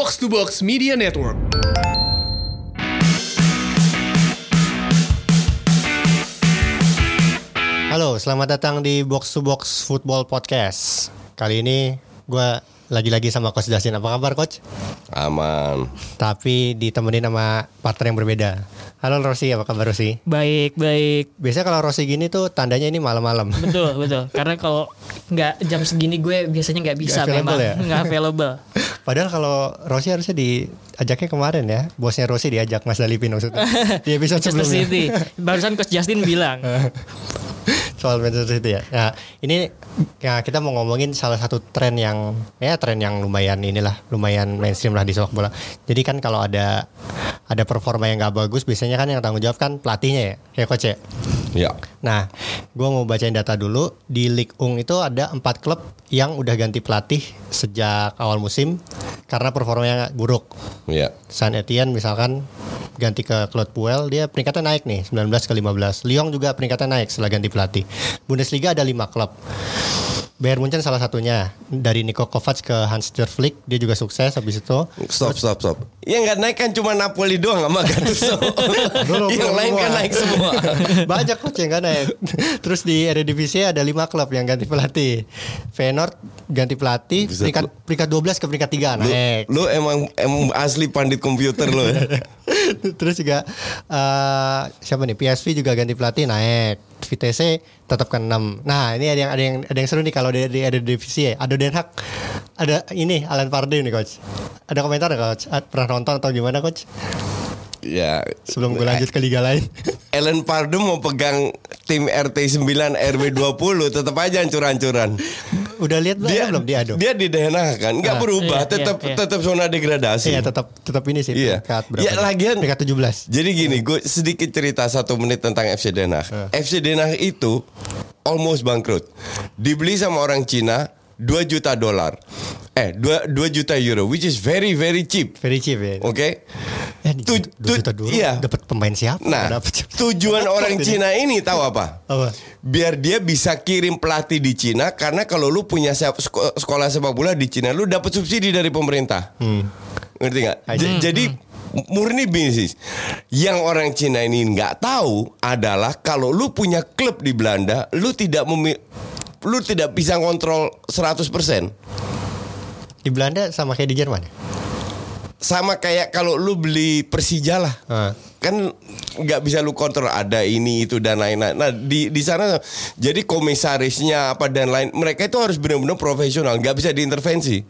Box to Box Media Network. Halo, selamat datang di Box to Box Football Podcast. Kali ini gue lagi-lagi sama Coach Justin. Apa kabar Coach? Aman. Tapi ditemenin sama partner yang berbeda. Halo Rossi, apa kabar Rossi? Baik, baik. Biasanya kalau Rossi gini tuh tandanya ini malam-malam. Betul, betul. Karena kalau nggak jam segini gue biasanya nggak bisa available memang. ya? Nggak available. Padahal kalau Rossi harusnya diajaknya kemarin ya. Bosnya Rossi diajak Mas Dalipin maksudnya. Di episode Manchester sebelumnya. City. Barusan Coach Justin bilang. Soal Manchester City ya. Nah, ini ya kita mau ngomongin salah satu tren yang ya tren yang lumayan inilah lumayan mainstream lah di sepak bola. Jadi kan kalau ada ada performa yang nggak bagus, biasanya kan yang tanggung jawab kan pelatihnya ya, ya coach ya. Ya. Nah, gue mau bacain data dulu di Ligue 1 itu ada empat klub yang udah ganti pelatih sejak awal musim karena performanya buruk. Ya. Saint Etienne misalkan ganti ke Claude Puel dia peringkatnya naik nih 19 ke 15. Lyon juga peringkatnya naik setelah ganti pelatih. Bundesliga ada 5 klub. Bayern Munchen salah satunya dari Niko Kovac ke Hans Flick dia juga sukses habis itu Stop, stop, stop. Yang nggak naik kan cuma Napoli doang sama Gattuso. Yang lain kan naik semua. banyak coach yang gak naik. Terus di Eredivisie ada 5 klub yang ganti pelatih. Feyenoord ganti pelatih Buset, peringkat lu- peringkat 12 ke peringkat 3 Lu, naik. lu emang emang asli pandit komputer lu ya. Terus juga eh, siapa nih PSV juga ganti pelatih naik. VTC tetap ke 6. Nah, ini ada yang ada yang ada yang seru nih kalau di, di ada divisi ya. Ada Den Haag. Ada ini Alan Pardew nih coach. Ada komentar coach? Ah, Pernah nonton atau gimana coach? ya. Sebelum gue lanjut ke liga lain. Ellen Pardo mau pegang tim RT 9 RW 20 tetap aja hancur-hancuran. Udah lihat? Dia belum dia aduh. Dia di DNA kan nggak Ah, berubah, iya, tetap iya, iya. tetap zona degradasi. Iya, tetap tetap ini sih Iya. peringkat berapa? Ya, lagian- peringkat 17. Jadi gini, gue sedikit cerita satu menit tentang FC Den Haag. FC Den Haag itu almost bangkrut. Dibeli sama orang Cina 2 juta dolar. Eh, 2, 2 juta euro, which is very very cheap. Very cheap ya. Oke. Ya, di Tu- 2 tu- juta dulu iya. dapat pemain siapa? Nah, dapet tujuan orang. Cina ini tahu apa? Apa? Biar dia bisa kirim pelatih di Cina karena kalau lu punya sekolah sepak bola di Cina lu dapat subsidi dari pemerintah. Hmm. Ngerti nggak? Jadi murni bisnis. Yang orang Cina ini nggak tahu adalah kalau lu punya klub di Belanda, lu tidak memi lu tidak bisa kontrol 100%. Di Belanda sama kayak di Jerman. ya? Sama kayak kalau lu beli Persija lah. Ah. Kan nggak bisa lu kontrol ada ini itu dan lain-lain. Nah di di sana jadi komisarisnya apa dan lain mereka itu harus benar-benar profesional, nggak bisa diintervensi.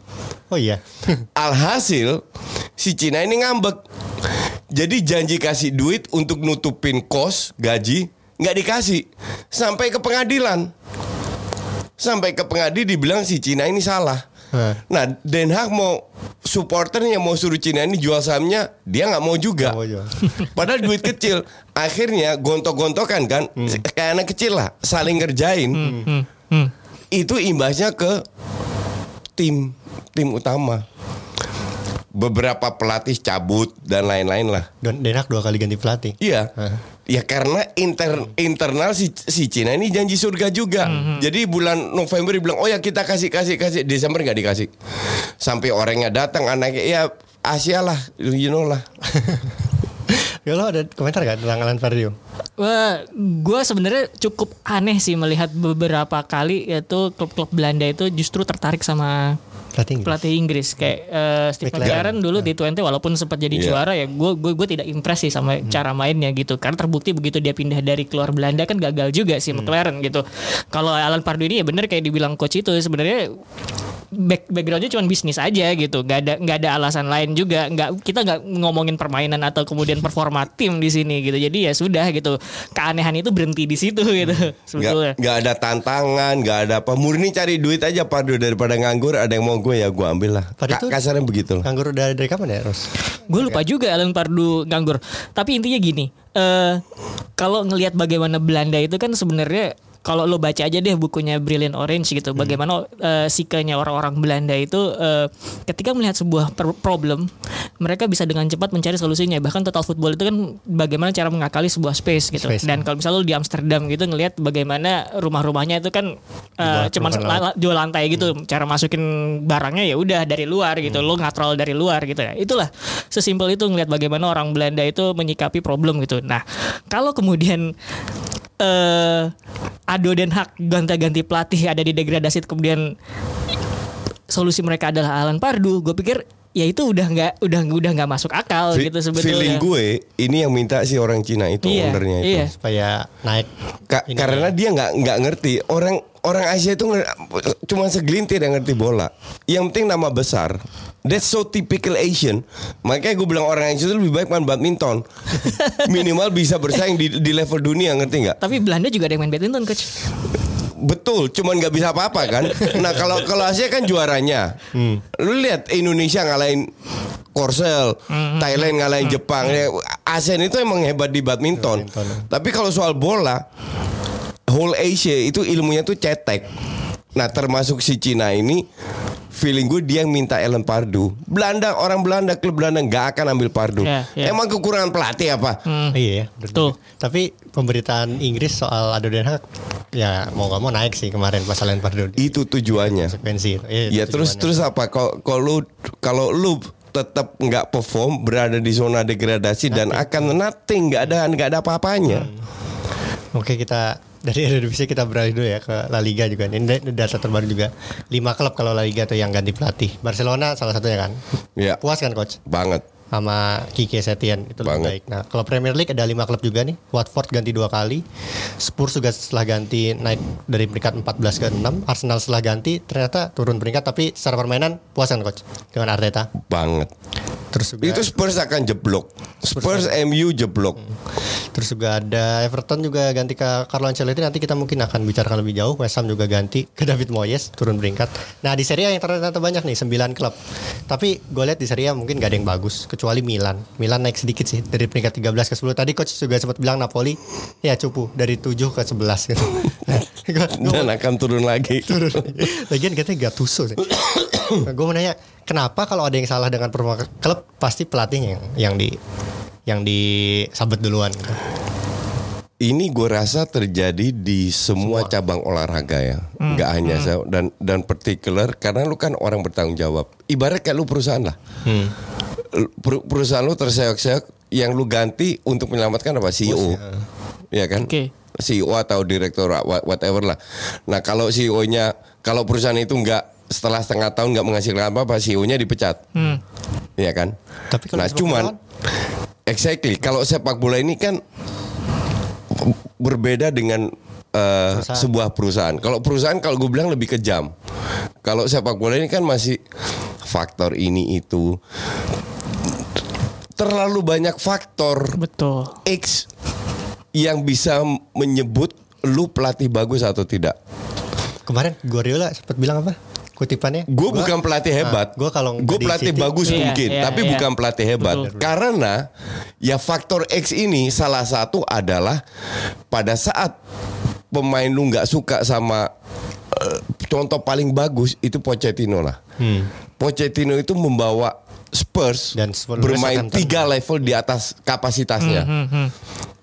Oh iya. Alhasil si Cina ini ngambek. Jadi janji kasih duit untuk nutupin kos gaji nggak dikasih sampai ke pengadilan. Sampai ke pengadilan dibilang si Cina ini salah. Nah Den Haag mau supporternya mau suruh Cina ini jual sahamnya dia nggak mau juga. Nggak mau jual. Padahal duit kecil. Akhirnya gontok-gontokan kan kayak anak kecil lah saling ngerjain. Hmm, hmm. Itu imbasnya ke tim tim utama. Beberapa pelatih cabut dan lain-lain lah. Dan Denak dua kali ganti pelatih. Iya. Hah. Ya karena inter, internal si, si Cina ini janji surga juga. Jadi bulan November dibilang, oh ya kita kasih kasih kasih. Desember nggak dikasih. Sampai orangnya datang anaknya ya Asia lah, you know lah. Ya lo ada komentar gak tentang Alan Pardew? Wah, gue sebenarnya cukup aneh sih melihat beberapa kali yaitu klub-klub Belanda itu justru tertarik sama Pelatih Inggris. pelatih Inggris. Kayak eh, Steve McLaren. Dulu di Twente walaupun sempat jadi Iya. juara ya gue gue gue tidak impress sih sama cara mainnya gitu. Karena terbukti begitu dia pindah dari keluar Belanda kan gagal juga sih McLaren gitu. Kalau Alan Pardew ini ya bener kayak dibilang coach itu sebenarnya back backgroundnya cuma bisnis aja gitu. Nggak ada nggak ada alasan lain juga. Nggak kita nggak ngomongin permainan atau kemudian performa tim di sini gitu. Jadi ya sudah gitu. Keanehan itu berhenti di situ gitu sebetulnya Nggak, nggak ada tantangan, nggak ada apa. Murni cari duit aja Pardo daripada nganggur. Ada yang mau gue ya gue ambil lah. Pada Ka- itu- kasarnya begitu lah. Nganggur dari, dari kapan ya, Ros? Gue lupa juga Alan Pardew nganggur. Tapi intinya gini, eh kalau ngelihat bagaimana Belanda itu kan sebenarnya kalau lo baca aja deh bukunya Brilliant Orange gitu, bagaimana eh, sikanya orang-orang Belanda itu eh, ketika melihat sebuah problem, mereka bisa dengan cepat mencari solusinya. Bahkan total football itu kan bagaimana cara mengakali sebuah space gitu. Space, Dan kalau misalnya lu di Amsterdam gitu ngelihat bagaimana rumah-rumahnya itu kan uh, cuman la- jual lantai gitu. Hmm. Cara masukin barangnya ya udah dari luar gitu. Lu ngatrol dari luar gitu ya. Itulah sesimpel itu ngelihat bagaimana orang Belanda itu menyikapi problem gitu. Nah, kalau kemudian eh Ado Den Haag ganti-ganti pelatih ada di degradasi kemudian solusi mereka adalah Alan Pardu, gue pikir ya itu udah nggak udah udah nggak masuk akal Fe- gitu sebetulnya. Feeling gue ini yang minta si orang Cina itu Iya, ownernya itu. iya. supaya naik Ka- Ini karena dia nggak nggak ngerti orang orang Asia itu cuma segelintir yang ngerti bola. Yang penting nama besar. That's so typical Asian. Makanya gue bilang orang Asia itu lebih baik main badminton. Minimal bisa bersaing di, di level dunia ngerti nggak? Tapi Belanda juga ada yang main badminton coach. Betul, cuman nggak bisa apa-apa kan. Nah kalau kalau Asia kan juaranya. Lu lihat Indonesia ngalahin Korsel, Thailand ngalahin Jepang. Ya, ASEAN itu emang hebat di badminton. Badminton. Tapi kalau soal bola, whole Asia itu ilmunya tuh cetek. Nah termasuk si Cina ini feeling gue dia yang minta Ellen Pardu. Belanda orang Belanda klub Belanda nggak akan ambil Pardu. Ya, ya. Emang kekurangan pelatih apa? Iya, bener Tuh. juga. Tapi pemberitaan Inggris soal Ado Den Haag ya mau nggak mau naik sih kemarin pas Alan Pardew di Itu tujuannya. itu. Iya, itu Ya terus tujuannya. terus apa? Kalau kalau lu kalau lu tetap nggak perform berada di zona degradasi dan akan nothing nggak ada nggak ada apa-apanya. Oke kita dari Eredivisie kita beralih dulu ya ke La Liga juga. Ini da- data terbaru juga. 5 klub kalau La Liga tuh yang ganti pelatih. Barcelona salah satunya kan. Ya Puas kan coach? banget. Sama Kike Setien itu lebih Banget. baik. Nah, kalau Premier League ada lima klub juga nih. Watford ganti dua kali, Spurs juga setelah ganti naik dari peringkat 14 ke 6, Arsenal setelah ganti ternyata turun peringkat tapi secara permainan puas kan coach dengan Arteta. Banget. Terus juga Itu Spurs akan jeblok. Spurs MU jeblok. terus juga ada Everton juga ganti ke Carlo Ancelotti nanti kita mungkin akan bicarakan lebih jauh. West Ham juga ganti ke David Moyes turun peringkat. Nah, di Serie A yang ternyata banyak nih 9 klub. Tapi gue lihat di Serie A mungkin gak ada yang bagus kecuali Milan. Milan naik sedikit sih dari peringkat 13 ke 10. Tadi coach juga sempat bilang Napoli ya cupu dari 7 ke 11 gitu. Dan akan turun lagi. turun. Lagian katanya Gattuso sih. gue mau nanya, kenapa kalau ada yang salah dengan performa klub pasti pelatihnya yang yang di yang disabet duluan gitu. Ini gue rasa terjadi di semua, cabang olahraga ya, nggak hanya saya dan dan particular karena lu kan orang bertanggung jawab. Ibarat kayak lu perusahaan lah, Per- perusahaan lu terseok-seok, yang lu ganti untuk menyelamatkan apa CEO, ya kan? Oke. CEO atau direktur wha- whatever lah. Nah kalau CEO-nya kalau perusahaan itu nggak setelah setengah tahun nggak menghasilkan apa-apa, CEO-nya dipecat, ya kan? Tapi kalau nah cuman bola exactly kalau sepak bola ini kan berbeda dengan eh, Perusahaan. sebuah perusahaan. Kalau perusahaan kalau gue bilang lebih kejam. Kalau sepak bola ini kan masih faktor ini itu terlalu banyak faktor Betul. X yang bisa menyebut lu pelatih bagus atau tidak. Kemarin Guardiola sempat bilang apa? Kutipannya? Gue Gua- bukan pelatih hebat. Gua kalau gue nggak di pelatih City- bagus Iya, mungkin, iya, tapi iya. bukan pelatih hebat. Betul. Karena ya faktor X ini salah satu adalah pada saat pemain lu nggak suka sama eh, contoh paling bagus itu Pochettino lah. Hmm. Pochettino itu membawa Spurs Dan Spurs bermain tiga level di atas kapasitasnya. Hmm,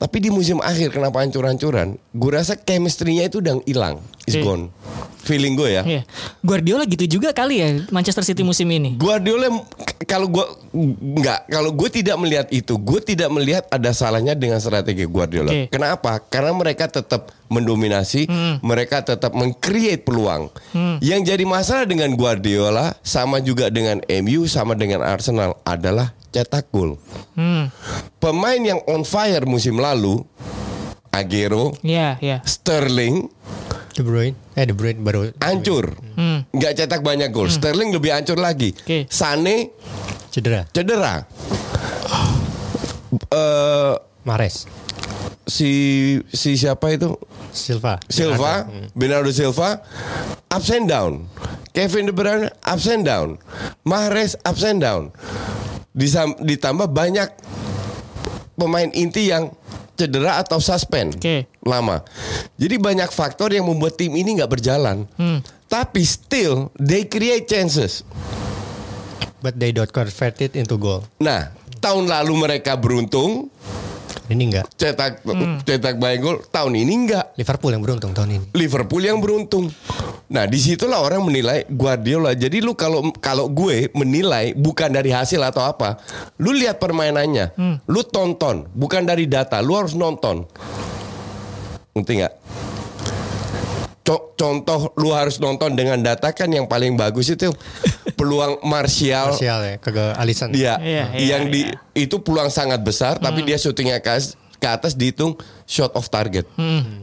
Tapi di musim akhir kenapa hancur-hancuran? Gue rasa chemistry-nya itu udah hilang, is Oke. gone. Feeling gue ya. Iya. Guardiola gitu juga kali ya Manchester City musim ini. Guardiola kalau gua nggak kalau gue tidak melihat itu gue tidak melihat ada salahnya dengan strategi Guardiola Oke. kenapa karena mereka tetap mendominasi mereka tetap mengcreate peluang yang jadi masalah dengan Guardiola sama juga dengan MU sama dengan Arsenal adalah cetak gol Hmm. pemain yang on fire musim lalu Aguero Iya, iya. Sterling De Bruyne. Eh De Bruyne baru hancur Hmm. nggak cetak banyak gol Sterling lebih hancur lagi Oke. Sane cedera. cedera. Eh Mares. si si siapa itu? Silva. Silva, Bernardo Silva, ups and down. Kevin De Bruyne ups and down. Mahrez ups and down. Disam- ditambah banyak pemain inti yang cedera atau suspend Oke. lama. Jadi banyak faktor yang membuat tim ini nggak berjalan. Tapi still they create chances. but they don't convert it into goal. Nah, tahun lalu mereka beruntung Ini enggak. cetak cetak banyak gol, tahun ini enggak. Liverpool yang beruntung tahun ini. Liverpool yang beruntung. Nah, di situlah orang menilai Guardiola. Jadi lu kalau kalau gue menilai bukan dari hasil atau apa, lu lihat permainannya, lu tonton, bukan dari data. Lu harus nonton. Ngerti nggak? Co- Contoh lu harus nonton dengan data kan yang paling bagus itu. Peluang Martial. Martial ya, ke Alisson. dia Iya, iya, yang di iya. itu peluang sangat besar tapi dia syutingnya ke, ke atas dihitung shot of target.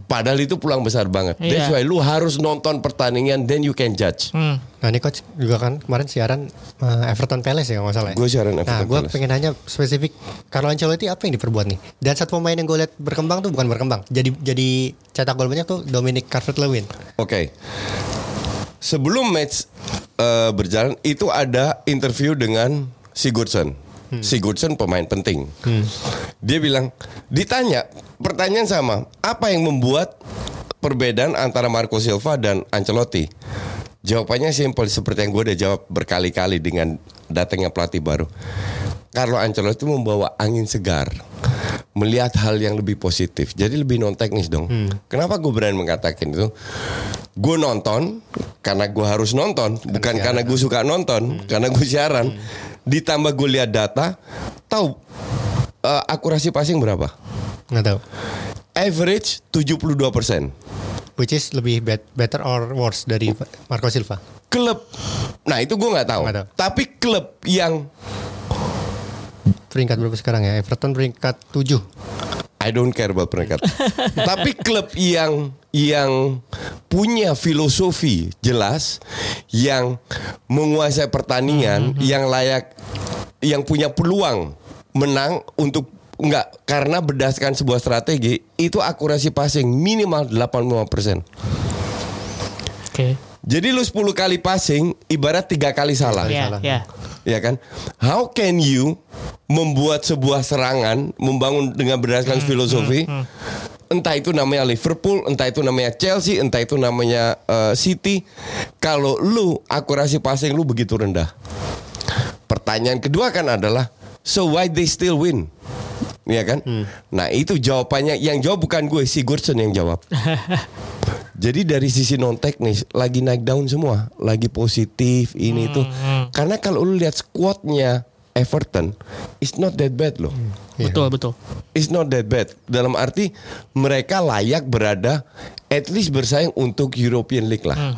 Padahal itu peluang besar banget. That's Iya. why lu harus nonton pertandingan then you can judge. Hmm. Nah ini coach juga kan kemarin siaran uh, Everton Palace ya kalau nggak salah. ya? Gue siaran Nah Everton gue Palace. pengen nanya spesifik Carlo Ancelotti apa yang diperbuat nih? Dan satu pemain yang gue lihat berkembang tuh bukan berkembang. Jadi jadi cetak gol banyak tuh Dominic Calvert-Lewin. Oke. Sebelum match eh, berjalan itu ada interview dengan Sigurdsson. Sigurdsson pemain penting. Dia bilang ditanya pertanyaan sama, apa yang membuat perbedaan antara Marco Silva dan Ancelotti? Jawabannya simpel seperti yang gue udah jawab berkali-kali dengan datangnya pelatih baru. Carlo Ancelotti membawa angin segar, melihat hal yang lebih positif. Jadi lebih non teknis dong. Kenapa gue berani mengatakan itu? Gue nonton karena gue harus nonton, bukan karena gue suka nonton, karena gue siaran. Ditambah gue lihat data, tahu eh, akurasi passing berapa? Nggak tahu. Average 72 persen. Which is lebih bet- better or worse dari Marco Silva. Klub, nah itu gue nggak tahu. Nggak tahu. Tapi klub yang Peringkat berapa sekarang ya? Everton peringkat 7. I don't care about peringkat. Tapi klub yang yang punya filosofi jelas, yang menguasai pertandingan, yang layak, yang punya peluang menang untuk enggak karena berdasarkan sebuah strategi itu akurasi passing minimal 85%. Oke. Jadi lu 10 kali passing ibarat tiga kali salah. Ya, salah. ya. Ya kan? How can you membuat sebuah serangan membangun dengan berdasarkan filosofi? Entah itu namanya Liverpool, entah itu namanya Chelsea, entah itu namanya eh, City. Kalau lu akurasi passing lu begitu rendah. Pertanyaan kedua kan adalah so why they still win? Ya kan? Nah, itu jawabannya yang jawab bukan gue, Sigurdsson yang jawab. Jadi dari sisi non teknis lagi naik daun semua, lagi positif ini itu. Karena kalau lu lihat squadnya Everton, it's not that bad loh. Betul, betul. It's not that bad. Dalam arti mereka layak berada at least bersaing untuk European League lah.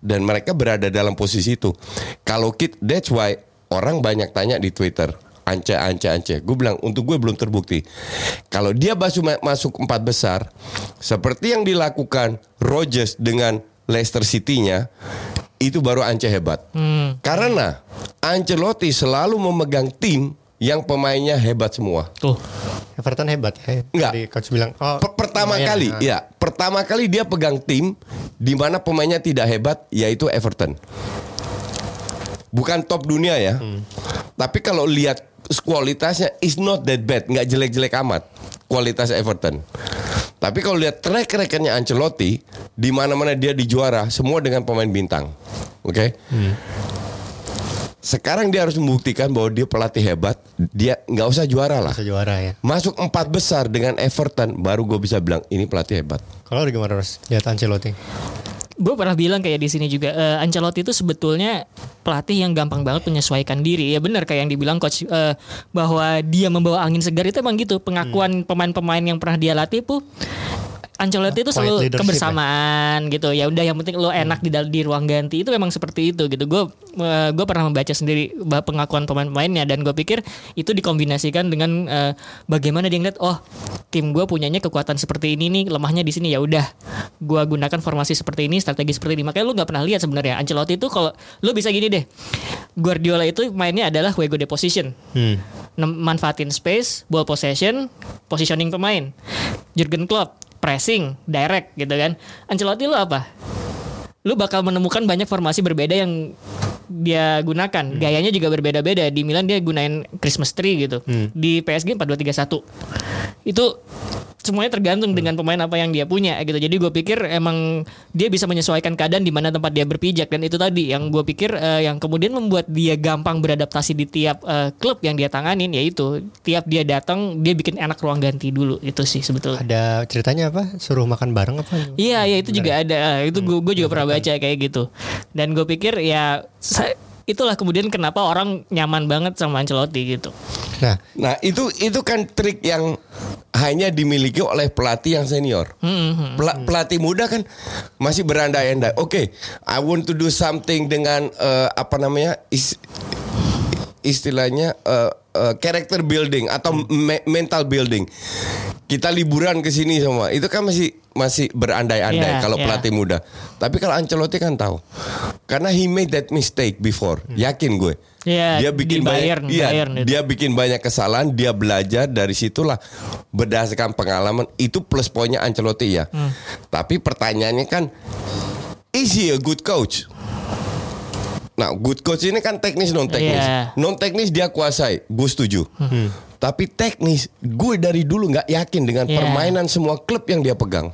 Dan mereka berada dalam posisi itu. Kalau kit, that's why orang banyak tanya di Twitter. Ance, ance, ance. Gue bilang untuk gue belum terbukti. Kalau dia basu- masuk empat besar, seperti yang dilakukan Rodgers dengan Leicester City-nya, itu baru ance hebat. Karena Ancelotti selalu memegang tim yang pemainnya hebat semua. Tuh. Everton hebat ya. Enggak. Tadi coach bilang oh Per- pertama lumayan. kali, Nah, ya, pertama kali dia pegang tim di mana pemainnya tidak hebat, yaitu Everton. Bukan top dunia ya, tapi kalau lihat kualitasnya is not that bad, nggak jelek-jelek amat kualitas Everton. Tapi kalau lihat track recordnya Ancelotti, di mana-mana dia dijuara, semua dengan pemain bintang, oke? Sekarang dia harus membuktikan bahwa dia pelatih hebat, dia nggak usah juara lah. Bisa juara ya. Masuk empat besar dengan Everton baru gue bisa bilang ini pelatih hebat. Kalau gimana Ros? Lihat Ancelotti. Gue pernah bilang kayak di sini juga eh, Ancelotti itu sebetulnya pelatih yang gampang banget menyesuaikan diri. Ya benar kayak yang dibilang coach eh, bahwa dia membawa angin segar itu emang gitu. Pengakuan pemain-pemain yang pernah dia latih tuh Ancelotti itu selalu leadership kebersamaan gitu. Ya udah yang penting lo enak di dal- di ruang ganti itu memang seperti itu gitu. Gue gue pernah membaca sendiri pengakuan pemain-pemainnya dan gue pikir itu dikombinasikan dengan eh, bagaimana dia ngeliat oh tim gue punyanya kekuatan seperti ini nih lemahnya di sini ya udah gue gunakan formasi seperti ini strategi seperti ini makanya lu nggak pernah lihat sebenarnya Ancelotti itu kalau lu bisa gini deh Guardiola itu mainnya adalah Wego de position Hmm. Manfaatin space, ball possession, positioning pemain. Jurgen Klopp pressing, direct gitu kan. Ancelotti lu apa? Lu bakal menemukan banyak formasi berbeda yang dia gunakan. Gayanya juga berbeda-beda. Di Milan dia gunain Christmas tree gitu. Di PSG 4231. Itu semuanya tergantung dengan pemain apa yang dia punya gitu. Jadi gue pikir emang dia bisa menyesuaikan keadaan di mana tempat dia berpijak dan itu tadi yang gue pikir eh, yang kemudian membuat dia gampang beradaptasi di tiap eh, klub yang dia tanganin yaitu tiap dia datang dia bikin enak ruang ganti dulu itu sih sebetulnya. Ada ceritanya apa? Suruh makan bareng apa? Iya, ya itu juga ada. Itu gue juga pernah baca kayak gitu. Dan gue pikir ya sa- itulah kemudian kenapa orang nyaman banget sama Ancelotti gitu. Nah, Nah itu itu kan trik yang hanya dimiliki oleh pelatih yang senior. Hmm, Pela- pelatih muda kan masih berandai-andai. Oke, I want to do something dengan eh, apa namanya is- istilahnya eh, eh, character building atau me- mental building. Kita liburan ke sini semua. Itu kan masih masih berandai-andai Yeah, kalau yeah. pelatih muda. Tapi kalau Ancelotti kan tahu. Karena he made that mistake before. Yakin gue. Iya, dia bikin di Bayern, banyak, iya, Bayern itu. dia bikin banyak kesalahan, dia belajar dari situlah berdasarkan pengalaman itu plus poinnya Ancelotti ya. Hmm. Tapi pertanyaannya kan is he a good coach? Nah, good coach ini kan teknis non teknis. Iya. Non teknis dia kuasai, gue setuju. Tapi teknis, gue dari dulu nggak yakin dengan Iya. permainan semua klub yang dia pegang.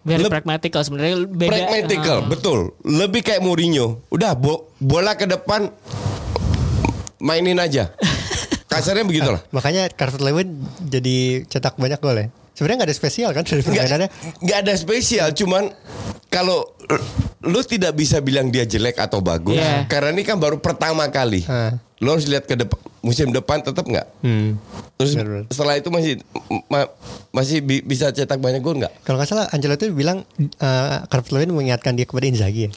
Very Leb- pragmatikal sebenarnya beda. Pragmatical, Ah. betul. Lebih kayak Mourinho. Udah bo- bola ke depan mainin aja. Kasarnya begitulah. makanya Calvert Lewin jadi cetak banyak gol ya. Sebenarnya nggak ada spesial kan dari permainannya. Nggak, ada spesial, cuman kalau lu tidak bisa bilang dia jelek atau bagus, Iya. karena ini kan baru pertama kali. Hah. Lo harus lihat ke depan musim depan tetap nggak? Hmm. Terus Benar-benar. setelah itu masih ma- masih bi- bisa cetak banyak gol nggak? Kalau nggak salah Ancelotti bilang uh, Calvert Lewin mengingatkan dia kepada Inzaghi ya.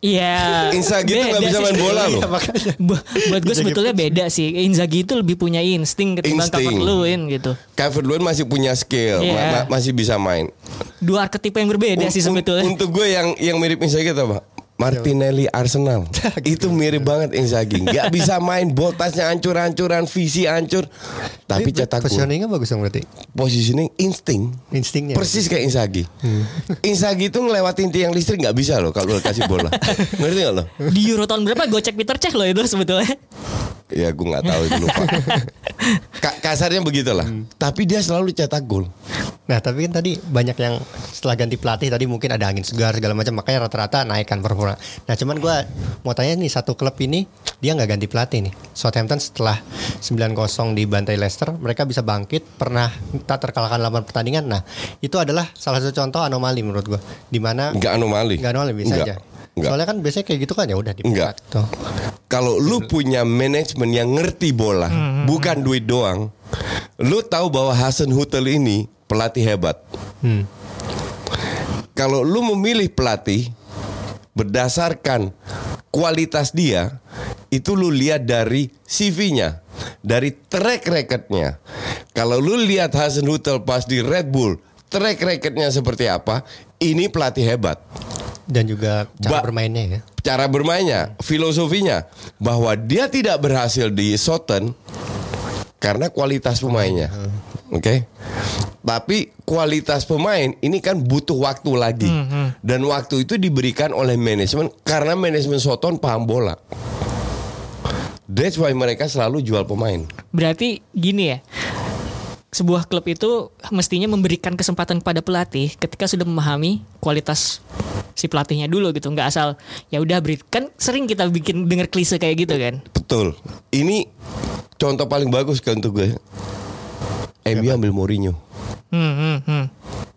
Iya. Inzaghi itu nggak beda bisa sih. main bola loh. Iya, makanya. Bu- buat gue sebetulnya beda sih. Inzaghi itu lebih punya insting ketimbang Lewin gitu. Lewin masih punya skill, Iya. ma- ma- masih bisa main. Dua arketipe yang berbeda sih Un- un- sebetulnya. Untuk gue yang yang mirip Inzaghi itu apa? Martinelli Arsenal. Itu mirip banget Inzaghi. Nggak bisa main botasnya hancur-hancuran visi hancur. Tapi cetak positioningnya bagus dong berarti. positioning insting. Instingnya. persis kayak Inzaghi. Inzaghi itu ngelewatin tiang listrik nggak bisa loh kalau kasih bola. Ngerti nggak lo? Di Euro tahun berapa gue cek Peter Cech loh itu sebetulnya. Ya gue nggak tahu itu lupa Ka- kasarnya begitulah tapi dia selalu cetak gol Nah tapi kan tadi banyak yang setelah ganti pelatih tadi mungkin ada angin segar segala macam makanya rata-rata naikkan performa. Nah cuman gue mau tanya nih satu klub ini dia nggak ganti pelatih nih. Southampton setelah 9-0 di bantai Leicester mereka bisa bangkit pernah tak terkalahkan 8 pertandingan. Nah itu adalah salah satu contoh anomali menurut gue. Di mana nggak anomali nggak anomali bisa Nggak. aja. Nggak. Soalnya kan biasanya kayak gitu kan ya udah Nggak. dipecat tuh. kalau lu punya manajemen yang ngerti bola, bukan duit doang, lu tahu bahwa Hasan Hutel ini pelatih hebat. Hmm. Kalau lu memilih pelatih berdasarkan kualitas dia, itu lu lihat dari CV-nya, dari track recordnya. Kalau lu lihat Hasan Hutel pas di Red Bull, track recordnya seperti apa, ini pelatih hebat Dan juga cara Ba- bermainnya ya. cara bermainnya, filosofinya bahwa dia tidak berhasil di Soton karena kualitas pemainnya. Oke. Tapi kualitas pemain ini kan butuh waktu lagi. Dan waktu itu diberikan oleh manajemen karena manajemen Soton paham bola. That's why mereka selalu jual pemain. Berarti gini ya. Sebuah klub itu mestinya memberikan kesempatan kepada pelatih ketika sudah memahami kualitas si pelatihnya dulu gitu, nggak asal ya udah beri kan sering kita bikin denger klise kayak gitu kan. Betul. Ini contoh paling bagus kan untuk gue. MU ambil Mourinho. Hmm, hmm, hmm.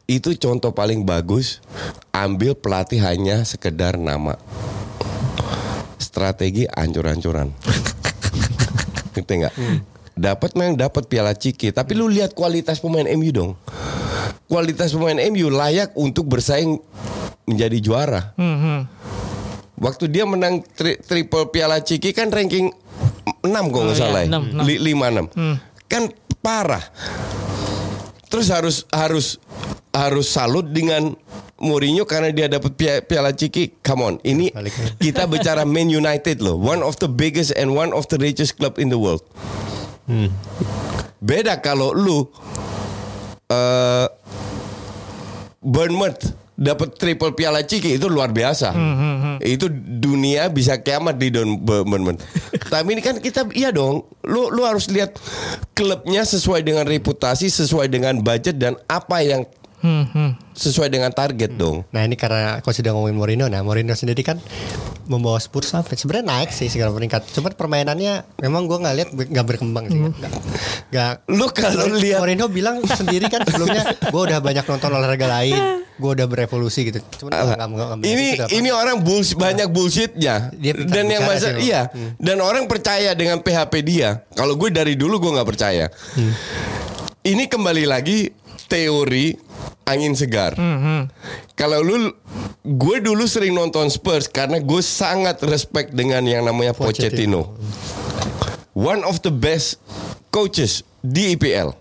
itu contoh paling bagus ambil pelatih hanya sekedar nama strategi ancur-ancuran ngerti nggak dapat memang dapat piala ciki. Tapi lu lihat kualitas pemain MU dong. Kualitas pemain MU layak untuk bersaing menjadi juara. Hmm, hmm. waktu dia menang tri- triple piala ciki kan ranking 6 kok nggak Oh, iya, salah ya. enam, enam. Li- lima enam. Kan parah. Terus harus harus harus salut dengan Mourinho karena dia dapat pia- piala ciki. Come on ini kita bicara Man United loh. One of the biggest and one of the richest club in the world beda kalau lu eh Bournemouth dapat triple piala ciki itu luar biasa. Itu dunia bisa kiamat di Don Bournemouth. Tapi ini kan kita iya dong. Lu lu harus lihat klubnya sesuai dengan reputasi, sesuai dengan budget dan apa yang Hmm, hmm. sesuai dengan target dong. Nah ini karena coach sudah ngomongin Mourinho, nah Mourinho sendiri kan membawa Spurs sampai sebenarnya naik sih segala peringkat. Cuma permainannya memang gue nggak lihat nggak berkembang sih. Nggak, nggak. Lu kalau lihat Mourinho bilang sendiri kan sebelumnya gue udah banyak nonton olahraga lain, gue udah berevolusi gitu. Cuman nggak- nggak- nggak melihat ini itu apa. ini orang bullshit banyak bullshitnya Dia dan yang masa sih, iya Hmm. dan orang percaya dengan PHP dia kalau gue dari dulu gue nggak percaya Hmm. ini kembali lagi teori angin segar. Hmm, kalau lu gue dulu sering nonton Spurs karena gue sangat respect dengan yang namanya Pochettino. One of the best coaches di IPL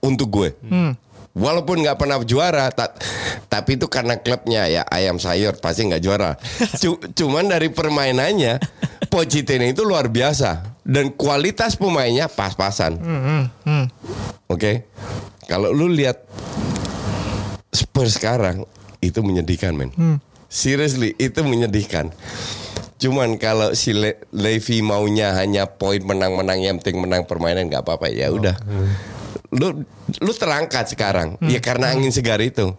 untuk gue. Walaupun nggak pernah juara, ta- tapi itu karena klubnya ya ayam sayur pasti nggak juara. Cu- cuman dari permainannya, Pochettino itu luar biasa. Dan kualitas pemainnya pas-pasan. Hmm, hmm. Oke, kalau lu lihat Spurs sekarang itu menyedihkan men. Seriously itu menyedihkan. Cuman kalau si Le- Levy maunya hanya poin menang-menang yang penting menang permainan nggak apa-apa ya udah. Lu lu terangkat sekarang ya karena angin segar itu.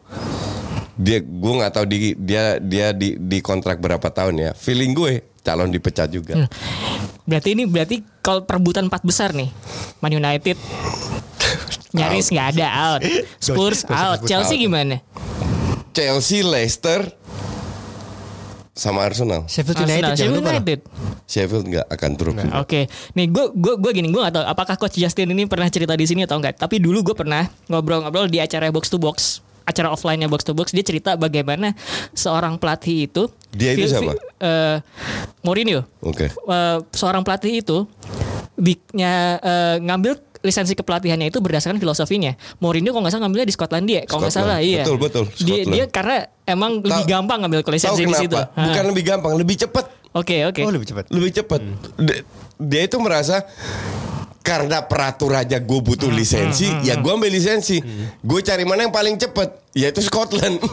Dia gue nggak tahu di dia dia di di kontrak berapa tahun ya. Feeling gue calon dipecat juga. Berarti ini berarti kalau perebutan empat besar nih, Man United nyaris nggak ada out, Spurs out, Chelsea out. gimana? Chelsea, Leicester sama Arsenal. Sheffield Arsenal, United jangan Sheffield lupa loh. United. Sheffield nggak akan turun. Oke, nih gue gue gue gini gue gak tahu apakah coach Justin ini pernah cerita di sini atau enggak. Tapi dulu gue pernah ngobrol-ngobrol di acara box to box, acara offline-nya box to box. Dia cerita bagaimana seorang pelatih itu. Dia itu siapa? eh, Mourinho. Oke. Eh, seorang pelatih itu biknya eh, ngambil lisensi kepelatihannya itu berdasarkan filosofinya. Mourinho kalau nggak salah ngambilnya di Skotlandia, kalau nggak Scotland. salah, iya. Betul, betul, Dia, Scotland. dia karena emang lebih Tahu- gampang ngambil lisensi di situ. Hah. Bukan lebih gampang, lebih cepat. Oke oke. Oh lebih cepat. Lebih cepat. Dia, dia itu merasa karena peraturan aja gue butuh lisensi, ya gue ambil lisensi. Gue cari mana yang paling cepat, yaitu Scotland.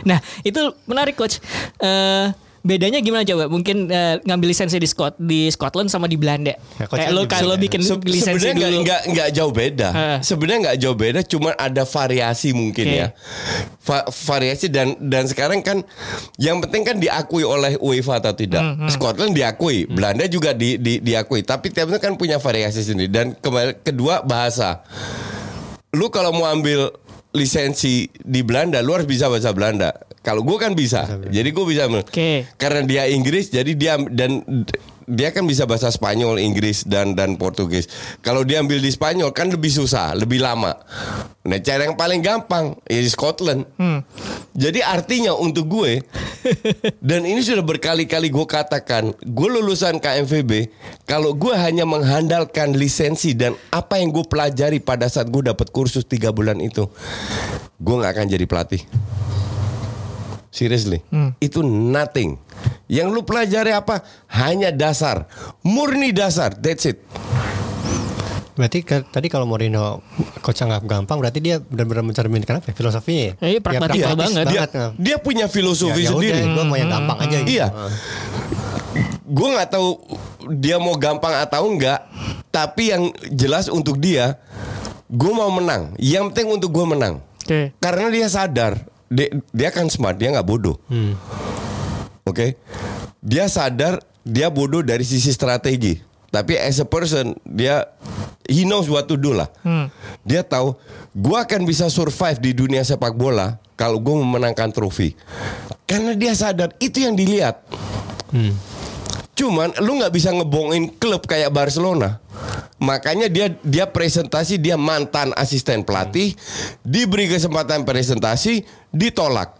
Nah itu menarik coach. Eh bedanya gimana coba? Mungkin eh, ngambil lisensi di Scot di Scotland sama di Belanda. Ya, Kayak lo kalau ya. bikin Se- lisensi Sebenarnya nggak dulu. nggak nggak jauh beda. Heeh. Sebenarnya nggak jauh beda, cuma ada variasi mungkin Oke. ya. Va- variasi dan dan sekarang kan yang penting kan diakui oleh UEFA atau tidak. Hmm, Scotland diakui, Belanda juga di, di- diakui. Tapi tiap itu kan punya variasi sendiri. Dan kembali kedua bahasa. Lu kalau mau ambil lisensi di Belanda, lu harus bisa bahasa Belanda. Kalau gue kan bisa, jadi gue bisa. Oke. Karena dia Inggris, jadi dia dan dia kan bisa bahasa Spanyol, Inggris dan dan Portugis. Kalau dia ambil di Spanyol kan lebih susah, lebih lama. Nah cara yang paling gampang ya di Scotland. Jadi artinya untuk gue dan ini sudah berkali-kali gue katakan, gue lulusan KMVB. Kalau gue hanya mengandalkan lisensi dan apa yang gue pelajari pada saat gue dapat kursus tiga bulan itu, gue nggak akan jadi pelatih. Seriously, itu nothing. Yang lu pelajari apa? Hanya dasar, murni dasar. That's it. Berarti ke- tadi kalau Mourinho coach nggak gampang, berarti dia benar-benar mencerminkan apa? ya? Filosofinya. ya? Iya, Ya, pragmatis pragmatis banget. Dia, nah. dia punya filosofi Ya, ya sendiri. gue mau yang gampang aja. gitu. Iya. Gue nggak tahu dia mau gampang atau enggak, tapi yang jelas untuk dia, gue mau menang. Yang penting untuk gue menang. Oke. Karena dia sadar, dia, dia kan smart, dia nggak bodoh. Oke, dia sadar dia bodoh dari sisi strategi. Tapi as a person dia he knows what to do lah. Dia tahu gua akan bisa survive di dunia sepak bola kalau gue memenangkan trofi. Karena dia sadar itu yang dilihat. Cuman lu nggak bisa ngebohongin klub kayak Barcelona. Makanya dia dia presentasi dia mantan asisten pelatih, diberi kesempatan presentasi, ditolak.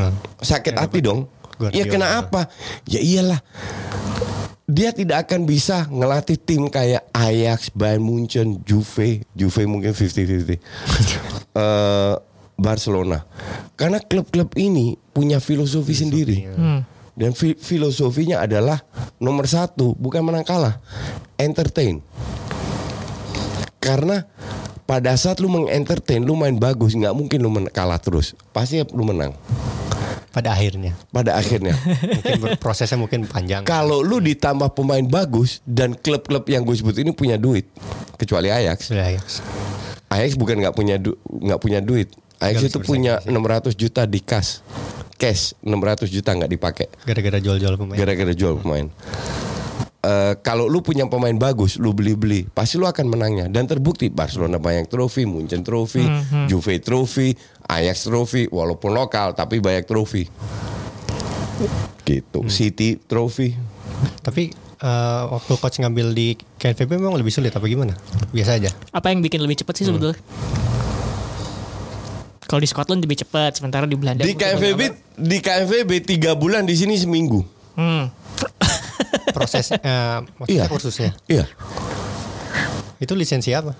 Nah, Sakit hati dong. Ya kena apa? Ya iyalah. Dia tidak akan bisa ngelatih tim kayak Ajax, Bayern Munchen, Juve, Juve mungkin 50-50. Eh, Barcelona. Karena klub-klub ini punya filosofi sendiri. Dan fi- filosofinya adalah nomor satu, bukan menang kalah, entertain. Karena pada saat lu mengentertain, lu main bagus, nggak mungkin lu kalah terus. Pasti lu menang. pada akhirnya. pada akhirnya. Mungkin prosesnya mungkin panjang. Kalau lu ditambah pemain bagus dan klub-klub yang gue sebut ini punya duit, kecuali Ajax. Ya. Ajax bukan nggak punya du- nggak punya duit. Ajax itu punya bersaing 600 juta di kas, cash 600 juta nggak dipakai Gara-gara jual-jual pemain. gara-gara jual pemain. Eh, kalau lu punya pemain bagus, lu beli-beli, pasti lu akan menangnya. Dan terbukti Barcelona banyak trofi, Munchen trofi, Juve trofi, Ajax trofi, walaupun lokal tapi banyak trofi. Gitu, City trofi. Tapi eh, waktu coach ngambil di KNVB memang lebih sulit apa gimana? Biasa aja. Apa yang bikin lebih cepat sih sebetulnya? Kalau di Scotland lebih cepat, sementara di Belanda Di KFB di KFB tiga bulan di sini seminggu. Hmm. Proses eh, maksudnya Iya. kursusnya. Iya, Itu lisensi apa?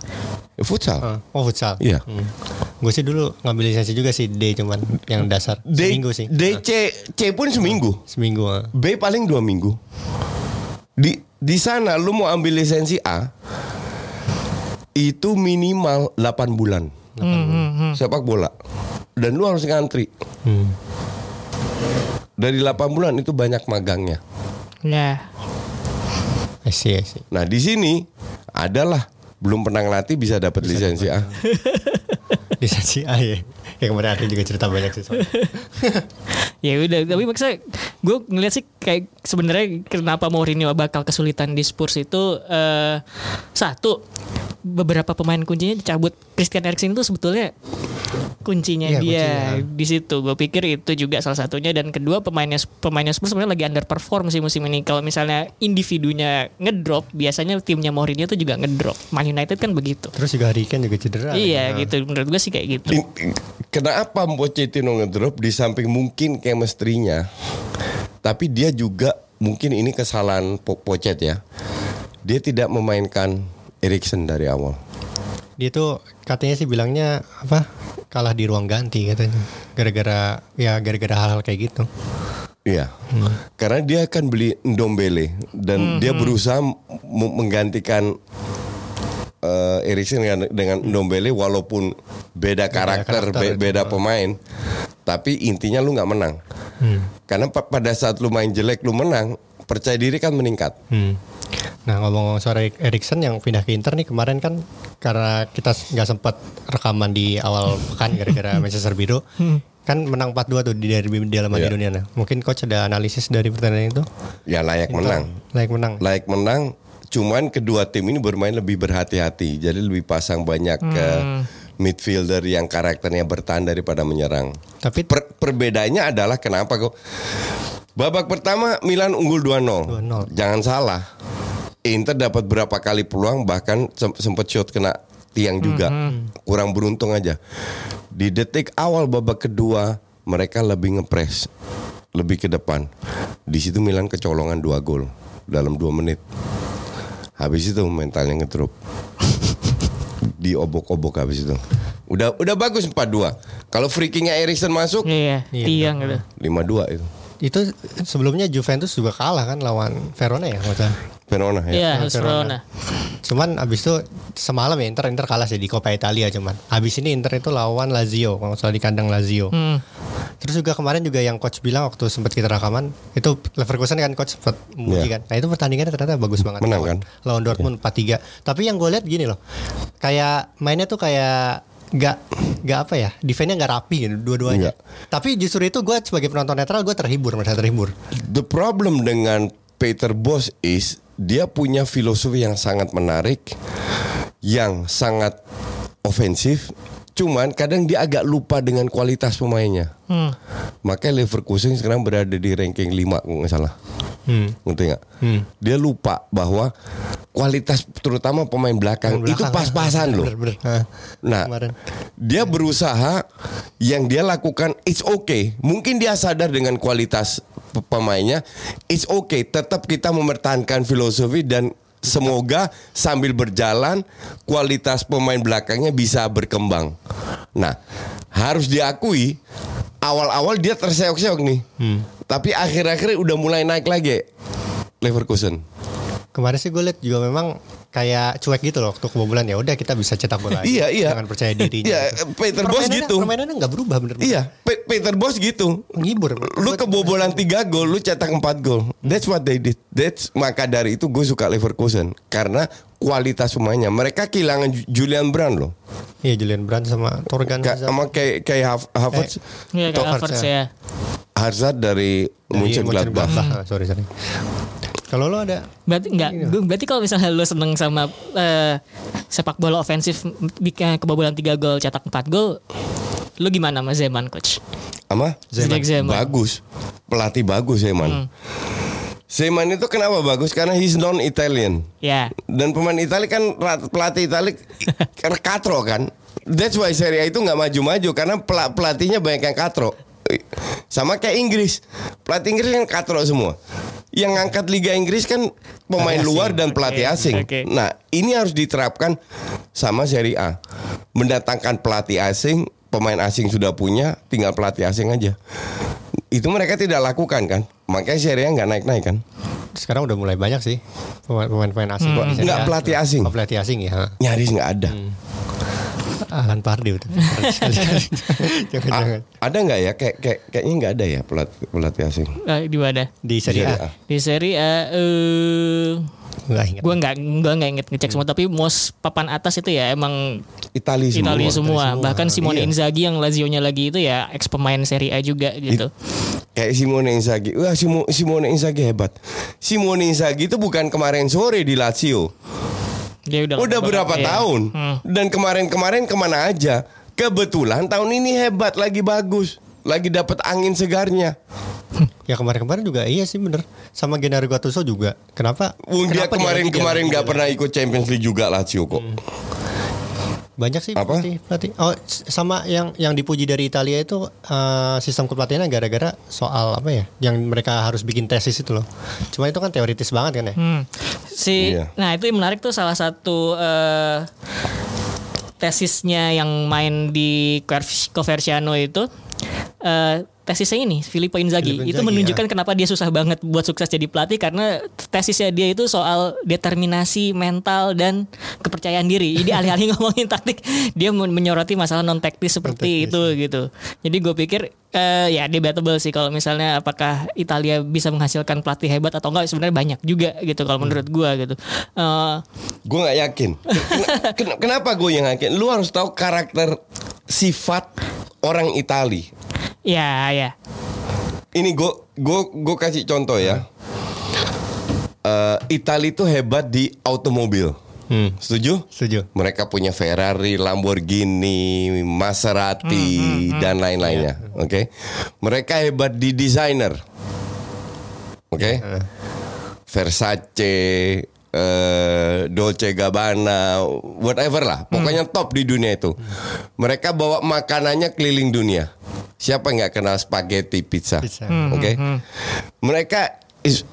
futsal. Eh, oh futsal. Iya. Hmm. Gue sih dulu ngambil lisensi juga sih D cuman yang dasar. D, Seminggu sih. DC C pun seminggu. Seminggu. eh. B paling dua minggu. Di di sana lu mau ambil lisensi A itu minimal 8 bulan. Sepak bola. Dan lu harus ngantri. Hmm. Dari 8 bulan itu banyak magangnya. Nah, I see, I see. Nah, di sini adalah belum pernah ngelatih bisa dapat lisensi A. Lisensi A ya. Ya kemarin ada juga cerita banyak sih soalnya. ya udah tapi maksudnya gue ngeliat sih kayak sebenarnya kenapa Mourinho bakal kesulitan di Spurs itu eh, satu beberapa pemain kuncinya dicabut. Christian Eriksen itu sebetulnya kuncinya Iya, dia kuncinya. di situ. Gue pikir itu juga salah satunya. Dan kedua pemainnya pemainnya Spurs sebenarnya lagi underperform sih musim ini. Kalau misalnya individunya ngedrop biasanya timnya Mourinho tuh juga ngedrop. Man United kan begitu. Terus juga Harry Kane juga cedera. iya Nah, gitu. Menurut gue sih kayak gitu. Kenapa Pochettino ngedrop? Di samping mungkin chemistry-nya. Tapi dia juga mungkin ini kesalahan Po- Pochet ya. Dia tidak memainkan Erikson dari awal. Dia tuh katanya sih bilangnya apa? Kalah di ruang ganti katanya. Gara-gara ya gara-gara hal-hal kayak gitu. Iya. Karena dia akan beli Ndombele dan dia berusaha m- menggantikan eh, Erikson dengan, dengan Ndombele walaupun beda karakter, karakter be- itu. beda pemain. Tapi intinya lu nggak menang. Hmm. Karena pa- pada saat lu main jelek lu menang, percaya diri kan meningkat. Hmm. Nah ngomong-ngomong soal Erik- Erikson yang pindah ke Inter nih kemarin kan karena kita nggak sempat rekaman di awal pekan gara-gara Manchester Biru kan menang 4-2 tuh di derby di halaman Iya. dunia. Nah, mungkin coach ada analisis dari pertandingan itu? Ya layak menang. Layak menang. Layak menang. Cuman kedua tim ini bermain lebih berhati-hati. Jadi lebih pasang banyak ke midfielder yang karakternya bertahan daripada menyerang. Tapi Per- perbedaannya adalah kenapa kok babak pertama Milan unggul 2-0. 2-0. Jangan salah. Inter dapat berapa kali peluang bahkan sem- sempat shot kena tiang juga. Kurang beruntung aja. Di detik awal babak kedua mereka lebih ngepres, lebih ke depan. Di situ Milan kecolongan dua gol dalam dua menit. Habis itu mentalnya ngedrop. Diobok-obok habis itu. Udah udah bagus 4-2. Kalau free kicknya Erikson masuk iya Iya, tiang gitu 5-2 itu. Itu sebelumnya Juventus juga kalah kan lawan Verona ya maksudnya. Verona ya. iya Verona. Verona Cuman abis itu semalam ya Inter Inter kalah sih di Coppa Italia cuman. Abis ini Inter itu lawan Lazio kalau salah di kandang Lazio. Hmm. Terus juga kemarin juga yang coach bilang waktu sempat kita rekaman itu Leverkusen kan coach sempat memuji Iya. kan. Nah itu pertandingannya ternyata bagus banget. Menang lawan, kan? Lawan Dortmund 4-3. Tapi yang gue lihat gini loh. Kayak mainnya tuh kayak nggak nggak apa ya defense-nya nggak rapi gitu dua-duanya. Tapi justru itu gue sebagai penonton netral gue terhibur merasa terhibur. The problem dengan Peter Bos is dia punya filosofi yang sangat menarik, yang sangat ofensif. Cuman kadang dia agak lupa dengan kualitas pemainnya. Hmm. Makanya Leverkusen sekarang berada di ranking 5 kalau nggak salah. Hmm. Ngerti nggak? Hmm. Dia lupa bahwa kualitas terutama pemain belakang, Pemain itu belakang, pas-pasan loh. Bener-bener. Hah. Nah, Kemarin. dia berusaha yang dia lakukan it's okay. Mungkin dia sadar dengan kualitas pe- pemainnya, it's okay. Tetap kita mempertahankan filosofi dan semoga sambil berjalan kualitas pemain belakangnya bisa berkembang. Nah, harus diakui awal-awal dia terseok-seok nih. Tapi akhir-akhir udah mulai naik lagi Leverkusen. Kemarin sih gue lihat juga memang kayak cuek gitu loh waktu kebobolan ya udah kita bisa cetak bola lagi. Iya, iya. Jangan percaya dirinya. Iya, Peter Bos gitu. Permainannya nggak berubah bener Iya, Pe- Peter Bos gitu. Menghibur. Lu kebobolan 3 gol, lu cetak 4 gol. That's what they did. That's maka dari itu gue suka Leverkusen karena kualitas pemainnya. Mereka kehilangan Ju- Julian Brand loh. Iya Julian Brand sama Torgan Ka- sama kayak kayak Hav- Havertz, Iya To- kayak Havertz ya. Hazard dari Dari Munchen Gladbach. Ah, sorry sorry. Kalau lo ada Berarti enggak, gue- berarti kalau misalnya lu seneng sama eh, sepak bola ofensif bikin kebobolan 3 gol cetak 4 gol, lu gimana sama Zeman coach? Sama Zeman. Zeman. Bagus. Pelatih bagus Zeman. Zeman itu kenapa bagus? Karena he's non Italian. Ya. Dan pemain Itali kan pelatih Itali karena katro kan. That's why Serie A itu nggak maju-maju karena pela- pelatihnya banyak yang katro. Sama kayak Inggris. Pelatih Inggris kan katro semua. Yang ngangkat Liga Inggris kan pemain luar dan pelatih Oke, asing. oke. Nah, ini harus diterapkan sama Serie A. Mendatangkan pelatih asing, pemain asing sudah punya, tinggal pelatih asing aja. Itu mereka tidak lakukan kan. Makanya Serie A nggak naik-naik kan. sekarang udah mulai banyak sih pemain- pemain-pemain asing. Hmm. kok di Serie Nggak pelatih asing. Oh, pelatih asing ya. Nyaris nggak ada. Alan. Sekali-kali. Jangan-jangan. A- ada nggak ya? Kayak kayak kayaknya nggak ada ya pelatih pelatih asing. Eh, di mana? Di Serie Serie A. A. Di Serie A eh Enggak ingat. gue nggak gue nggak inget ngecek semua tapi most papan atas itu ya emang Itali semua. Italia semua. Bahkan Simone Iya. Inzaghi yang Lazio-nya lagi itu ya ex pemain Serie A juga gitu. Kayak Simone Inzaghi. Wah, Simo- Simone Inzaghi hebat. Simone Inzaghi itu bukan kemarin sore di Lazio. Dia udah Udah lama berapa iya. tahun? Hmm. Dan kemarin-kemarin ke mana aja? Kebetulan tahun ini hebat, lagi bagus, lagi dapat angin segarnya. Ya kemarin-kemarin juga iya sih bener. Sama Gennaro Gattuso juga. Kenapa? Wong dia kenapa kemarin-kemarin nggak jalan? pernah ikut Champions League juga Lazio kok. Hmm. Banyak sih Apa? pelatih, pelatih. Oh, sama yang yang dipuji dari Italia itu eh, sistem kepelatihannya gara-gara soal apa ya? Yang mereka harus bikin tesis itu loh. Cuma itu kan teoritis banget kan ya. Hmm. Si Iya. nah itu yang menarik tuh salah satu eh, tesisnya yang main di Cover- Coverciano itu eh, tesisnya ini Filippo Inzaghi. Filippo itu Inzaghi, menunjukkan kenapa dia susah banget buat sukses jadi pelatih karena tesisnya dia itu soal determinasi mental dan kepercayaan diri. Jadi alih-alih ngomongin taktik dia men- menyoroti masalah non teknis seperti Non-teknis, itu gitu. Jadi gue pikir eh, ya debatable sih kalau misalnya apakah Italia bisa menghasilkan pelatih hebat atau enggak sebenarnya banyak juga gitu kalau menurut gue gitu. Eh, Gue nggak yakin. Ken- ken- Kenapa gue yang yakin? Lu harus tahu karakter sifat orang Itali. Ya ya. Ini gue gue gue kasih contoh ya. Eh Itali itu hebat di automobil. Hmm. Setuju? Setuju. Mereka punya Ferrari, Lamborghini, Maserati dan lain-lainnya. Oke. Mereka hebat di desainer. Oke. Versace, eh, Dolce Gabbana, whatever lah. Pokoknya top di dunia itu. Mereka bawa makanannya keliling dunia. Siapa yang nggak kenal spaghetti pizza? Pizza. Oke. Mereka is-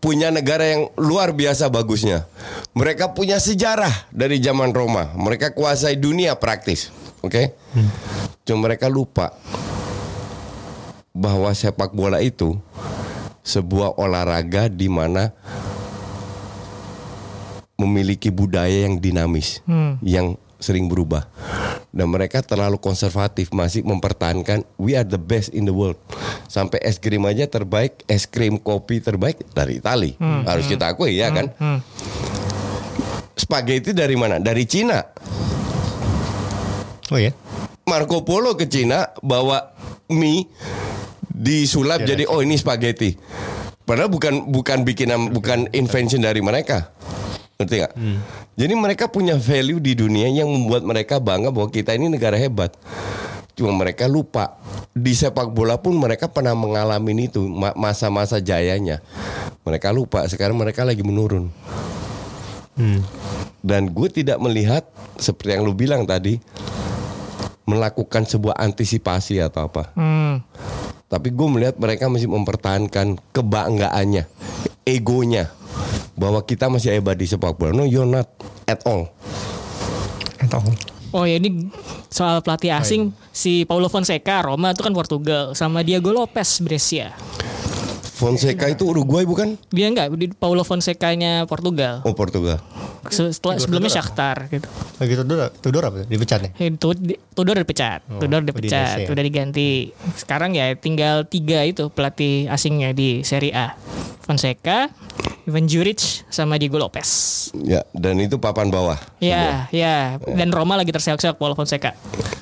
punya negara yang luar biasa bagusnya. Mereka punya sejarah dari zaman Roma. Mereka kuasai dunia praktis. Oke. Cuma mereka lupa bahwa sepak bola itu sebuah olahraga di mana memiliki budaya yang dinamis, yang sering berubah. Dan mereka terlalu konservatif masih mempertahankan we are the best in the world. Sampai es krim aja terbaik, es krim kopi terbaik dari Itali. Harus kita akui ya kan. Spaghetti dari mana? Dari Cina. Oh ya. Marco Polo ke Cina bawa mie disulap Ya, jadi oh ini spaghetti. Padahal bukan bukan bikinan bukan invention dari mereka. Ngerti nggak? Jadi mereka punya value di dunia yang membuat mereka bangga bahwa kita ini negara hebat. Cuma mereka lupa di sepak bola pun mereka pernah mengalami itu ma- masa-masa jayanya. Mereka lupa sekarang mereka lagi menurun. Dan gue tidak melihat seperti yang lu bilang tadi melakukan sebuah antisipasi atau apa. Hmm. Tapi gue melihat mereka masih mempertahankan kebanggaannya, egonya bahwa kita masih hebat di sepak bola. No, you're not at all. Oh ya ini soal pelatih asing si Paulo Fonseca Roma itu kan Portugal sama Diego Lopez Brescia. Fonseca itu Uruguay bukan? Dia enggak di Paulo Fonseca-nya Portugal. Oh Portugal. Se- Setelah sebelumnya Shakhtar gitu. Oh gitu Tudor, Tudor apa? Dipecat nih? Eh, Tu- di- Tudor dipecat, Tudor dipecat, Udinese. udah diganti. Sekarang ya tinggal tiga itu pelatih asingnya di Serie A. Fonseca, Ivan Juric, sama Diego Lopez. Ya, dan itu papan bawah. Ya, ya. Dan Roma lagi terseok-seok Paulo Fonseca.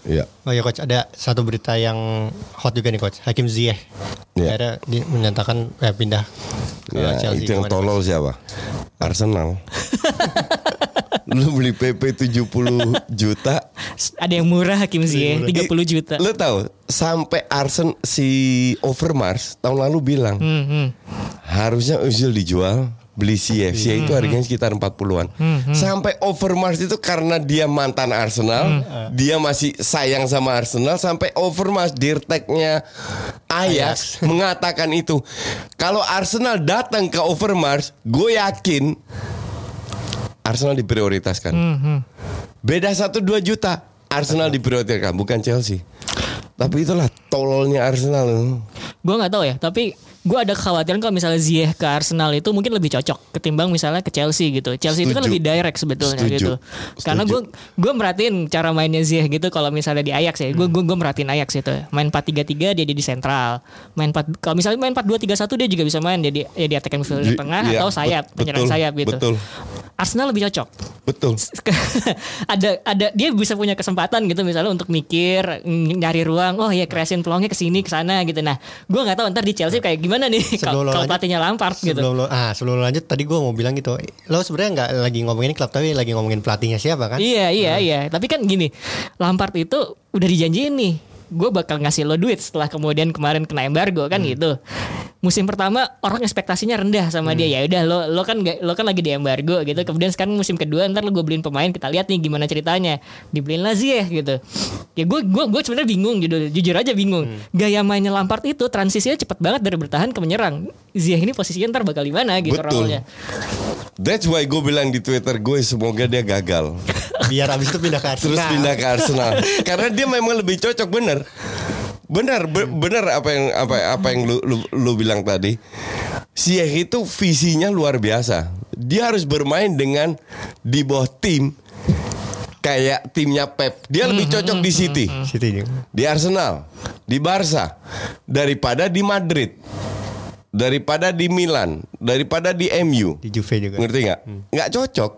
Ya. Oh ya coach, ada satu berita yang hot juga nih coach. Hakim Ziyech. Ya. Di- menyatakan eh, pindah ke Ya, Chelsea. itu yang tolol siapa? Arsenal. Lu beli PP 70 juta. Ada yang murah Hakim Ziyech, 30 juta. Lu tahu sampai Arsen si Overmars tahun lalu bilang Hmm, hmm. harusnya Özil dijual beli Ziyech. Ziyech itu harganya sekitar 40-an. Sampai Overmars itu karena dia mantan Arsenal, dia masih sayang sama Arsenal sampai Overmars dirteknya Ajax mengatakan itu. Kalau Arsenal datang ke Overmars, gue yakin Arsenal diprioritaskan. Beda 1 2 juta. Arsenal diprioritaskan bukan Chelsea. Tapi itulah tololnya Arsenal. Gue nggak tahu ya, tapi gue ada kekhawatiran kalau misalnya Ziyech ke Arsenal itu mungkin lebih cocok ketimbang misalnya ke Chelsea gitu. Chelsea itu kan Setuju. lebih direct sebetulnya Setuju. gitu. Karena Setuju. gue gue merhatiin cara mainnya Ziyech gitu kalau misalnya di Ajax ya. Gue gue gue merhatiin Ajax itu. Main 4-3-3 dia di sentral. Main 4 kalau misalnya main 4-2-3-1 dia juga bisa main dia di ya di attacking midfielder Di- tengah iya, atau sayap, bet- penyerang betul, sayap gitu. betul. Arsenal lebih cocok. Betul. ada ada dia bisa punya kesempatan gitu misalnya untuk mikir nyari ruang oh ya kreasin peluangnya ke sini ke sana gitu nah gue nggak tahu ntar di Chelsea kayak gimana nih? Sebelum kalau lanjut- pelatihnya Lampard gitu. Sebelum lo, ah sebelum lo lanjut tadi gue mau bilang gitu. Lo sebenarnya nggak lagi ngomongin klub tapi lagi ngomongin pelatihnya siapa kan? iya iya iya. Tapi kan gini Lampard itu udah dijanjiin nih gue bakal ngasih lo duit setelah kemudian kemarin kena embargo kan gitu. Musim pertama orang ekspektasinya rendah sama dia. Ya udah lo lo kan nggak- lo kan lagi di embargo gitu. Kemudian sekarang musim kedua ntar lo gue beliin pemain kita lihat nih gimana ceritanya. Dibeliin ya gitu. Ya gue gue gue sebenarnya bingung jujur jujur aja bingung. Gaya mainnya Lampard itu transisinya cepet banget dari bertahan ke menyerang Ziyech ini posisinya ntar bakal di mana gitu Betul. role-nya That's why gue bilang di Twitter gue semoga dia gagal. Biar abis itu pindah ke Arsenal. Terus pindah ke Arsenal. Karena dia memang lebih cocok bener. Benar, be- benar apa yang apa apa yang lu, lu, lu bilang tadi. Ziyech itu visinya luar biasa. Dia harus bermain dengan di bawah tim kayak timnya Pep. Dia lebih cocok di City, City di Arsenal, di Barca daripada di Madrid. Daripada di Milan, daripada di MU. Di Juve juga. Ngerti nggak? Nggak cocok.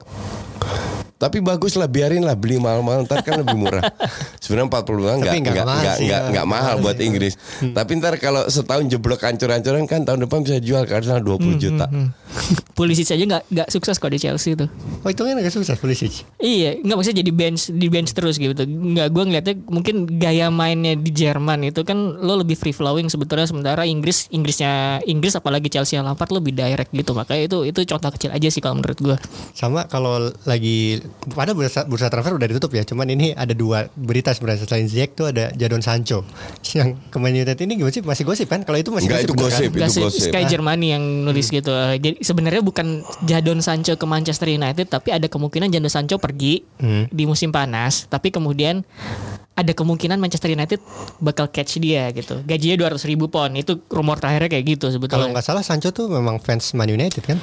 Tapi bagus lah biarin lah beli mahal-mahal ntar kan lebih murah. Sebenarnya 40 juta nggak Tapi nggak nggak mahal nggak nggak mahal buat Inggris. Tapi ntar kalau setahun jeblok hancur-hancuran kan tahun depan bisa jual ke Arsenal 20 juta. Pulisic aja nggak nggak sukses kok di Chelsea tuh Oh itu kan agak sukses Pulisic. Iya, nggak maksudnya jadi bench di bench terus gitu. Nggak, gue ngeliatnya mungkin gaya mainnya di Jerman itu kan lo lebih free flowing sebetulnya sementara Inggris Inggrisnya Inggris apalagi Chelsea yang Lampard lebih direct gitu. Makanya itu itu contoh kecil aja sih kalau menurut gue. Sama kalau lagi pada bursa bursa transfer udah ditutup ya. Cuman ini ada dua berita sebenarnya selain Ziyech tuh ada Jadon Sancho yang ke Man United ini gimana sih masih gosip kan? Kalau itu masih Nggak, itu bener gosip. Kan? Itu Gosip gosip. Sky Germany yang nulis gitu. Eh, Jadi sebenarnya bukan Jadon Sancho ke Manchester United tapi ada kemungkinan Jadon Sancho pergi di musim panas tapi kemudian ada kemungkinan Manchester United bakal catch dia gitu. Gajinya 200 ribu pound. Itu rumor terakhirnya kayak gitu Kalau sebetulnya. nggak salah Sancho tuh memang fans Man United kan?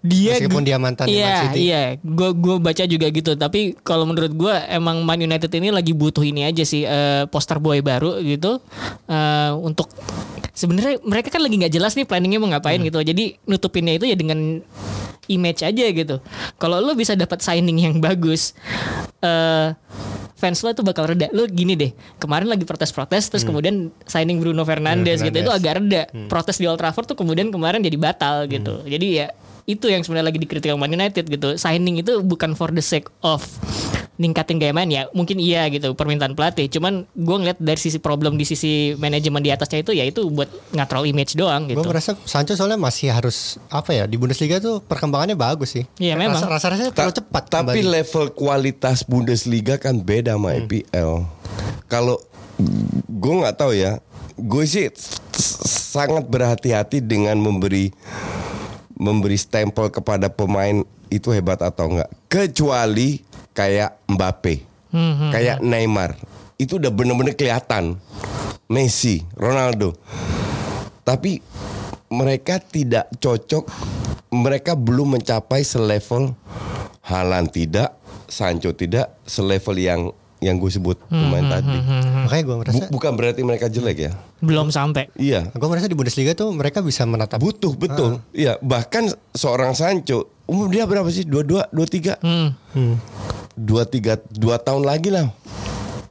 dia Meskipun dia mantan di iya, Man City. Iya, gue gue baca juga gitu. Tapi kalau menurut gue emang Man United ini lagi butuh ini aja sih eh, poster boy baru gitu eh, untuk sebenarnya mereka kan lagi nggak jelas nih planningnya mau ngapain gitu. Jadi nutupinnya itu ya dengan image aja gitu. Kalau lo bisa dapat signing yang bagus, eh fans lo tuh bakal reda. Lo gini deh, kemarin lagi protes-protes, terus kemudian signing Bruno Fernandes, Bruno gitu itu Fernandes. agak reda. Protes di Old Trafford tuh kemudian kemarin jadi batal gitu. Jadi ya itu yang sebenarnya lagi dikritik sama Man United gitu. Signing itu bukan for the sake of ningkatin gaya main ya mungkin iya gitu permintaan pelatih cuman gue ngeliat dari sisi problem di sisi manajemen di atasnya itu ya itu buat ngatrol image doang gitu Gue merasa Sancho soalnya masih harus apa ya di Bundesliga tuh perkembangannya bagus sih. Iya, memang. Rasa rasanya Ta- terlalu cepat. Tapi kembali. level kualitas Bundesliga kan beda sama Hmm. IPL. Kalau gue nggak tahu ya, gue sih sangat berhati-hati dengan memberi memberi stempel kepada pemain itu hebat atau enggak. Kecuali kayak Mbappe, Hmm, kayak Neymar, itu udah bener-bener kelihatan. Messi, Ronaldo. Tapi mereka tidak cocok, mereka belum mencapai selevel Halan tidak, Sancho tidak, selevel yang yang gue sebut pemain tadi. Makanya gue merasa, Bu- bukan berarti mereka jelek ya. Belum sampai. Iya, gue merasa di Bundesliga tuh mereka bisa menatap butuh betul. Iya, bahkan seorang Sancho umur dia berapa sih? Dua dua dua tiga, Hmm. Hmm. dua tiga dua tahun lagi lah.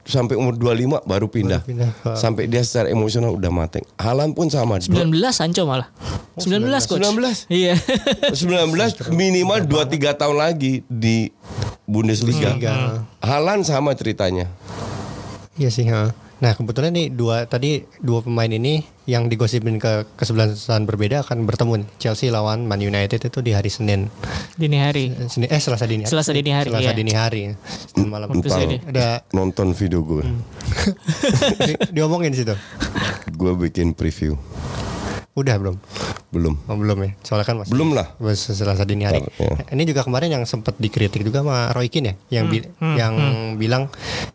Sampai umur 25 baru pindah. Baru pindah ke- Sampai dia secara emosional udah mateng. Halan pun sama. 19 Sancho malah. 19 coach. 19. Iya. 19 minimal 2-3 tahun lagi di Bundesliga. Bundesliga. Halan sama ceritanya. Iya sih. ha. Nah kebetulan nih dua tadi dua pemain ini yang digosipin ke kesebelasan berbeda akan bertemu nih. Chelsea lawan Man United itu di hari Senin. Dini hari. Senin eh Selasa dini hari. Selasa dini hari, Selasa iya. dini hari. Senin malam. Sini. Ada nonton video gue. di- diomongin situ. Gue bikin preview. Udah belum? Belum. Oh, belum ya. Soalnya kan masih Belum lah. Selasa dini hari. Iya. Ini juga kemarin yang sempat dikritik juga sama Roy Keane ya, yang bi- yang bilang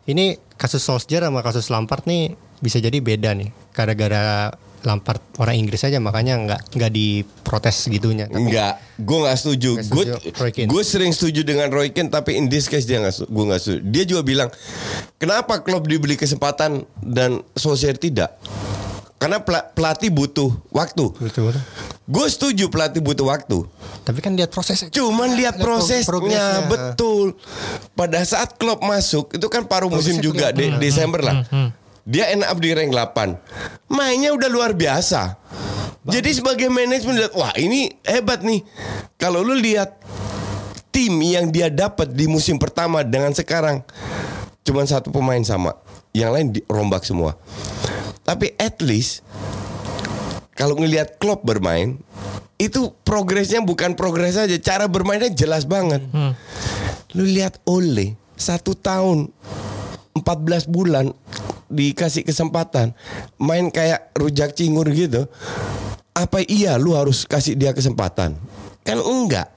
ini kasus Solskjaer sama kasus Lampard nih bisa jadi beda nih. Gara-gara Lampard orang Inggris aja makanya nggak nggak diprotes gitunya. Tapi Enggak, gue nggak setuju. Nggak Gue gue sering setuju dengan Roy Keane, tapi in this case dia nggak, gue nggak setuju. Dia juga bilang, kenapa klub dibeli kesempatan dan Solskjaer tidak? Karena pela- pelatih butuh waktu. Betul. Gue setuju pelatih butuh waktu. Tapi kan lihat prosesnya. Cuman lihat Lihat pro- prosesnya progresnya. betul. Pada saat klub masuk itu kan paruh musim juga de- Desember lah. Dia end up di rank 8. Mainnya udah luar biasa. Jadi sebagai manajemen lihat wah ini hebat nih. Kalau lu lihat tim yang dia dapat di musim pertama dengan sekarang cuman satu pemain sama. Yang lain dirombak semua. Tapi at least kalau ngelihat Klopp bermain itu progresnya bukan progres aja cara bermainnya jelas banget. Lu lihat Ole satu tahun 14 bulan dikasih kesempatan main kayak rujak cingur gitu apa iya lu harus kasih dia kesempatan? Kan enggak.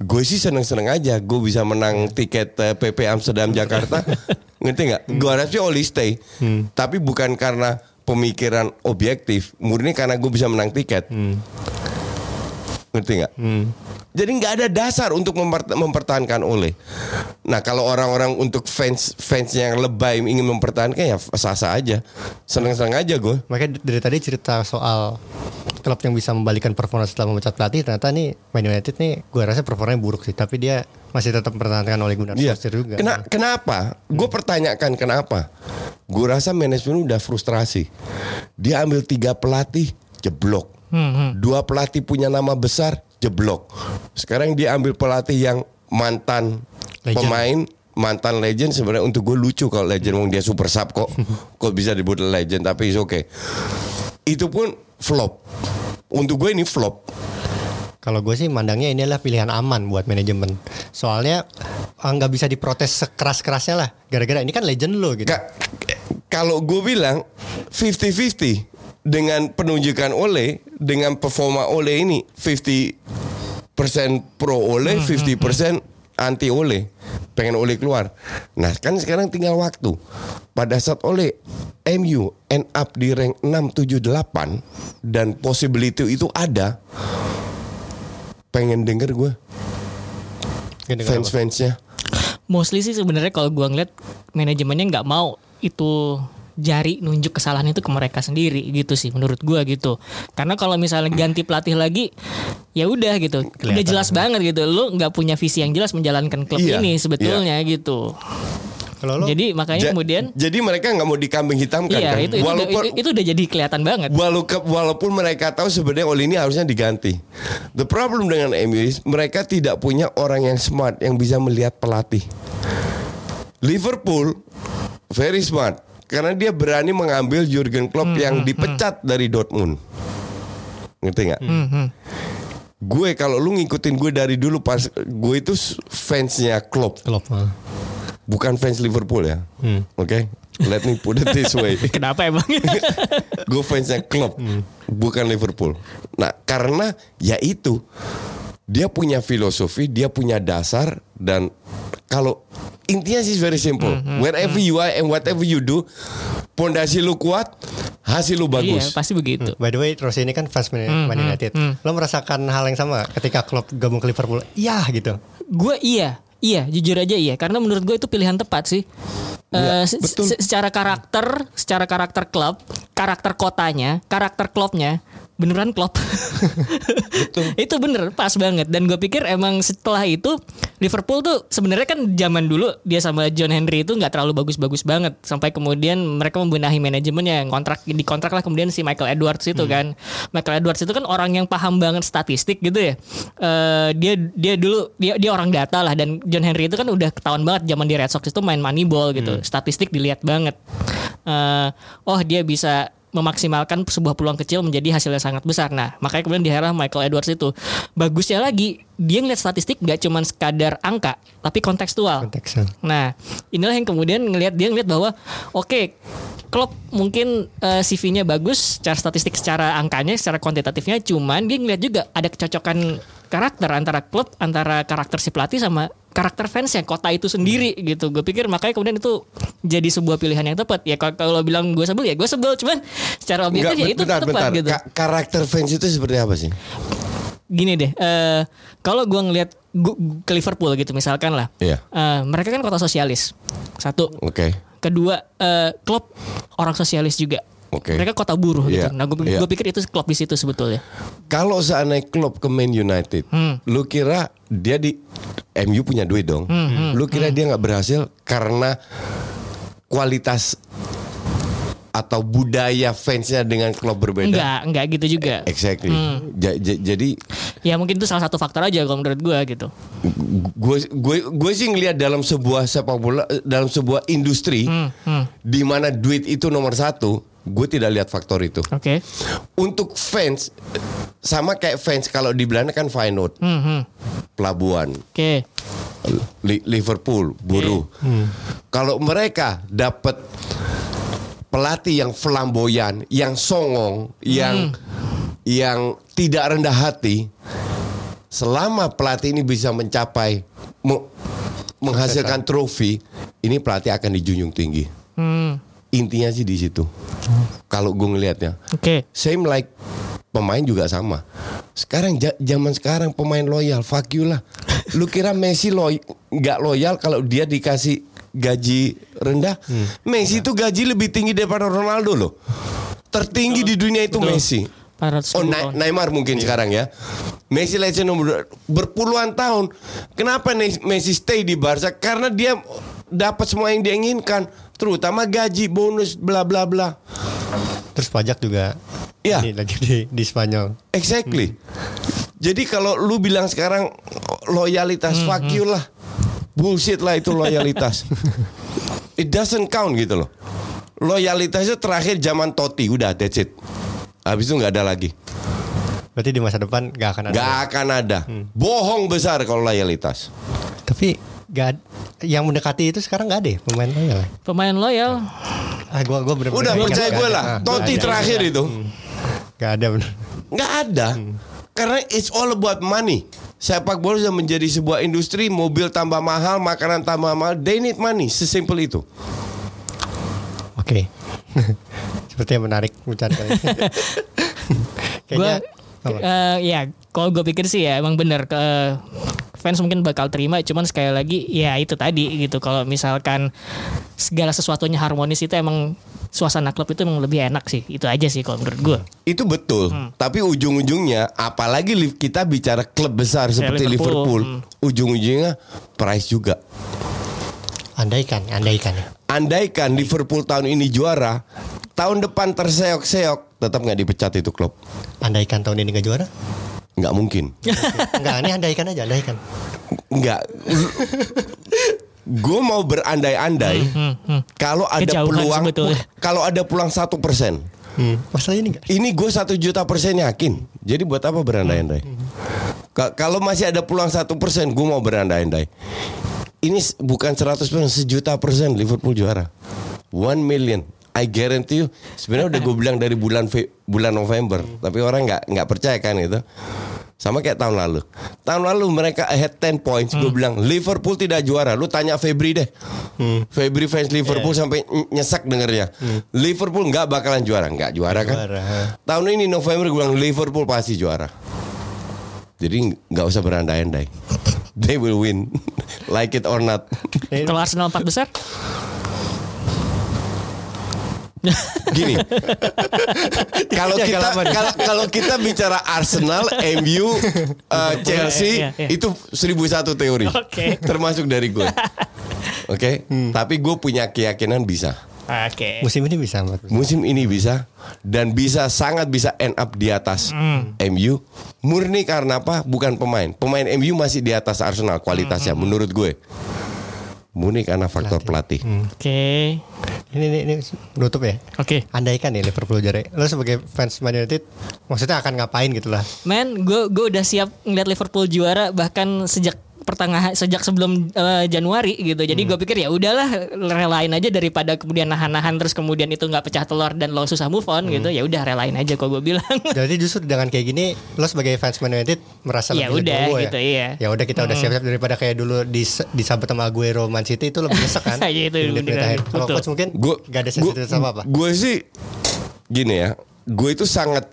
Gue sih seneng-seneng aja gue bisa menang tiket eh, PP Amsterdam Jakarta ngerti nggak? Gue harapnya Oli stay. Tapi bukan karena pemikiran objektif. Murni karena gue bisa menang tiket. Ngerti nggak? Jadi nggak ada dasar untuk memper- mempertahankan Ole. Nah kalau orang-orang untuk fans fans yang lebay ingin mempertahankan ya sah-sah aja. Seneng-seneng aja gue Makanya dari tadi cerita soal klub yang bisa membalikan performa setelah memecat pelatih ternyata nih Man United nih gue rasa performanya buruk sih tapi dia masih tetap mempertahankan oleh Gunnar Iya. Solskjaer juga. Kena- kenapa? Gue pertanyakan kenapa? Gue rasa manajemen udah frustrasi. Dia ambil tiga pelatih jeblok. Dua pelatih punya nama besar jeblok. Sekarang dia ambil pelatih yang mantan Legend. pemain mantan legend sebenarnya untuk gue lucu kalau legend wong dia super sub kok kok bisa disebut legend tapi is oke itu pun flop untuk gue ini flop Kalau gue sih mandangnya ini adalah pilihan aman buat manajemen. Soalnya ah, nggak bisa diprotes sekeras-kerasnya lah. Gara-gara ini kan legend lo gitu. Ka- kalau gue bilang 50-50 dengan penunjukan Ole dengan performa Ole ini 50% pro Ole 50% anti Ole. Pengen Ole keluar. Nah kan sekarang tinggal waktu. Pada saat Ole MU end up di rank 6 7 8 dan possibility itu ada. Pengen denger gue fans-fansnya. Mostly sih sebenarnya kalau gua ngeliat manajemennya nggak mau itu jari nunjuk kesalahan itu ke mereka sendiri gitu sih menurut gua gitu. Karena kalau misalnya ganti pelatih lagi ya udah gitu. Udah Kelihatan. jelas banget gitu. Lu nggak punya visi yang jelas menjalankan klub Iya, ini sebetulnya gitu. Kalau lo Jadi makanya Ja- kemudian jadi mereka nggak mau dikambing hitamkan iya kan itu itu, walaupun itu itu udah jadi kelihatan banget. Walaupun, walaupun mereka tahu sebenarnya Oli ini harusnya diganti. The problem dengan MU is mereka tidak punya orang yang smart yang bisa melihat pelatih. Liverpool very smart karena dia berani mengambil Jurgen Klopp yang dipecat dari Dortmund. Ngerti nggak? Gue kalau lu ngikutin gue dari dulu pas gue itu fansnya Klopp, klub ah. bukan fans Liverpool ya. Oke, let me put it this way. Kenapa emang? gue fansnya klub bukan Liverpool. Nah karena ya itu dia punya filosofi, dia punya dasar dan kalau intinya sih very simple. Wherever you are and whatever you do, pondasi lu kuat, hasil lu bagus. Iya, pasti begitu. By the way, Rossi ini kan fans Man Hmm, Man hmm, United. hmm. Lo merasakan hal yang sama ketika klub gabung ke Liverpool? Iya gitu. Gue iya, iya, jujur aja iya. Karena menurut gue itu pilihan tepat sih. Se- betul. se- secara karakter, secara karakter klub, karakter kotanya, karakter klubnya, beneran klub. itu bener, pas banget. Dan gue pikir emang setelah itu Liverpool tuh sebenarnya kan zaman dulu dia sama John Henry itu nggak terlalu bagus-bagus banget. Sampai kemudian mereka membenahi manajemennya, kontrak dikontrak lah kemudian si Michael Edwards itu kan. Michael Edwards itu kan orang yang paham banget statistik gitu ya. Eh, dia dia dulu dia dia orang data lah dan John Henry itu kan udah ketahuan banget zaman di Red Sox itu main moneyball gitu. Statistik dilihat banget. Eh, oh dia bisa memaksimalkan sebuah peluang kecil menjadi hasilnya sangat besar. Nah, makanya kemudian di era Michael Edwards itu bagusnya lagi dia ngeliat statistik gak cuman sekadar angka, tapi kontekstual. Konteksnya. Nah, inilah yang kemudian ngelihat dia ngelihat bahwa oke, Klopp mungkin eh, CV-nya bagus secara statistik, secara angkanya, secara kuantitatifnya, cuman dia ngelihat juga ada kecocokan karakter antara klub, antara karakter si pelatih sama karakter fansnya kota itu sendiri gitu. Gue pikir makanya kemudian itu jadi sebuah pilihan yang tepat. Ya kalau- bilang gue sebel ya gue sebel, cuman secara objektif ya Enggak, itu bentar, tepat bentar. gitu. Ka- karakter fans itu seperti apa sih? Gini deh, eh, kalau gue ngelihat ke Liverpool gitu misalkan lah, Iya. eh, mereka kan kota sosialis. Satu, Oke. Kedua, eh, klub orang sosialis juga. Oke. Mereka kota buruh Iya, gitu. Nah, gue iya. pikir itu klub di situ sebetulnya. Kalau seandainya klub ke Man United, Hmm. lu kira dia di MU punya duit dong? Hmm, lu kira dia nggak berhasil karena kualitas atau budaya fansnya dengan klub berbeda? Enggak, enggak gitu juga. Exactly. Hmm. Ja- ja- jadi Ya mungkin itu salah satu faktor aja kalau menurut gue gitu. gue gue gue sih ngelihat dalam sebuah sepak bola dalam sebuah industri hmm. di mana duit itu nomor satu, gue tidak lihat faktor itu. Oke. Untuk fans sama kayak fans kalau di Belanda kan Feyenoord, Hmm, hmm. Pelabuhan, Oke. Li- Liverpool, buruh. Kalau mereka dapat pelatih yang flamboyan, yang songong, yang yang tidak rendah hati, selama pelatih ini bisa mencapai me- menghasilkan trofi, ini pelatih akan dijunjung tinggi. Hmm. Intinya sih di situ. Kalau gue ngelihatnya, Oke. same like pemain juga sama. Sekarang zaman sekarang pemain loyal, fuck you lah. Lu kira Messi loy nggak loyal kalau dia dikasih gaji rendah? Messi itu gaji lebih tinggi daripada Ronaldo loh. Tertinggi di dunia itu Betul. Messi. 400 Oh, tahun. Neymar mungkin sekarang ya. Messi legend nomor berpuluhan tahun. Kenapa Messi stay di Barca? Karena dia dapat semua yang dia inginkan, terutama gaji, bonus, bla bla bla. Terus pajak juga. Iya. Ini lagi di, di Spanyol. Exactly. Jadi kalau lu bilang sekarang loyalitas fuck you lah. Bullshit lah itu loyalitas. It doesn't count gitu loh. Loyalitasnya terakhir zaman Totti udah that's it. Habis itu nggak ada lagi. Berarti di masa depan gak akan ada. Gak akan ada. Bohong besar kalau loyalitas. Tapi gak yang mendekati itu sekarang gak ada ya pemain loyal. ya? Pemain loyal. Ah, gua gua bener Udah percaya gue lah. Totti terakhir itu Gak ada bener. nggak ada. Karena it's all about money. Sepak bola sudah menjadi sebuah industri, mobil tambah mahal, makanan tambah mahal, they need money, sesimpel itu. Oke. Seperti yang menarik bicara. Kayaknya Gue ya kalau gue pikir sih ya emang bener ke fans mungkin bakal terima cuman sekali lagi ya itu tadi gitu kalau misalkan segala sesuatunya harmonis itu emang suasana klub itu emang lebih enak sih itu aja sih kalau menurut gue Itu betul. Hmm. Tapi ujung-ujungnya, apalagi kita bicara klub besar seperti Liverpool. Liverpool, ujung-ujungnya price juga. andaikan, andaikan ya. Andaikan Liverpool tahun ini juara, tahun depan terseok-seok, tetap nggak dipecat itu klub. Andaikan tahun ini gak juara? Nggak mungkin. Enggak, ini andaikan aja, andaikan. Nggak. Gue mau berandai-andai kalau ada Hmm, Kejauhan peluang, kalau ada peluang satu persen. Hmm. Masalah ini enggak? Ini gue satu juta persen yakin. Jadi buat apa berandai-andai? Ka- Kalau masih ada peluang satu persen, gue mau berandai-andai. Ini bukan 100 persen, sejuta persen Liverpool juara. One million. I guarantee you. Sebenarnya udah gue bilang dari bulan Fe- bulan November, tapi orang nggak nggak percaya kan itu. Sama kayak tahun lalu. Tahun lalu mereka ahead 10 points. Gue bilang Liverpool tidak juara. Lu tanya Febri deh. Febri fans Liverpool sampai ny- nyesek dengernya. Liverpool nggak bakalan juara. Nggak juara kan? Juara. Tahun ini November gue bilang Liverpool pasti juara. Jadi nggak usah berandai-andai. They will win. like it or not. Kalau Arsenal empat besar, Gini. kalau Tiga kita kalau kalau kita bicara Arsenal, MU, uh, Chelsea Iya, iya, iya. itu 1001 teori. Oke. Termasuk dari gue. Oke. Tapi gue punya keyakinan bisa. oke. Musim ini bisa besar. Musim ini bisa dan bisa sangat bisa end up di atas MU. Murni karena apa? Bukan pemain. Pemain MU masih di atas Arsenal kualitasnya menurut gue. Murni karena faktor pelatih. Oke, Ini, ini, ini nutup ya. oke. Andaikan nih Liverpool juara, lo sebagai fans Man United, maksudnya akan ngapain gitu lah? Men, gue gue udah siap ngeliat Liverpool juara bahkan sejak pertengahan sejak sebelum eh, Januari gitu. Jadi gue pikir ya udahlah relain aja daripada kemudian nahan-nahan terus kemudian itu nggak pecah telur dan lo susah move on gitu. Ya udah relain aja kok gue bilang. Jadi justru dengan kayak gini, lo sebagai fans Man United merasa Ya lebih udah, legowo gitu, iya. Ya udah kita udah siap-siap daripada kayak dulu di disabet sama Aguero Man City itu lebih nyesek kan? Iya, itu Di. Kalau coach mungkin Gue gak ada sensitivitas apa apa. Gue sih gini ya. Gue itu sangat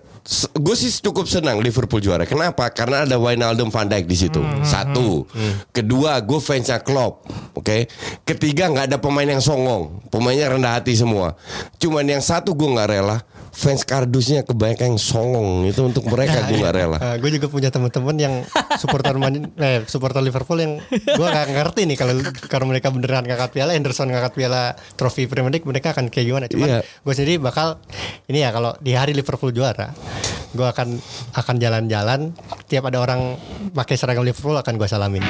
gue sih cukup senang Liverpool juara. Kenapa? Karena ada Wijnaldum van Dijk di situ. Satu. Kedua, gue fansnya Klopp. Oke. Ketiga, nggak ada pemain yang songong. Pemainnya rendah hati semua. Cuman yang satu gue nggak rela. Fans kardusnya kebanyakan yang songong itu untuk mereka gue nggak rela. gue juga punya teman-teman yang supporter Man, eh, supporter Liverpool yang gue gak ngerti nih kalau kalau mereka beneran ngangkat piala Henderson ngangkat piala trofi Premier League mereka akan kayak gimana cuman Iya. gue sendiri bakal ini ya kalau di hari Liverpool juara gue akan akan jalan-jalan tiap ada orang pakai seragam Liverpool akan gue salamin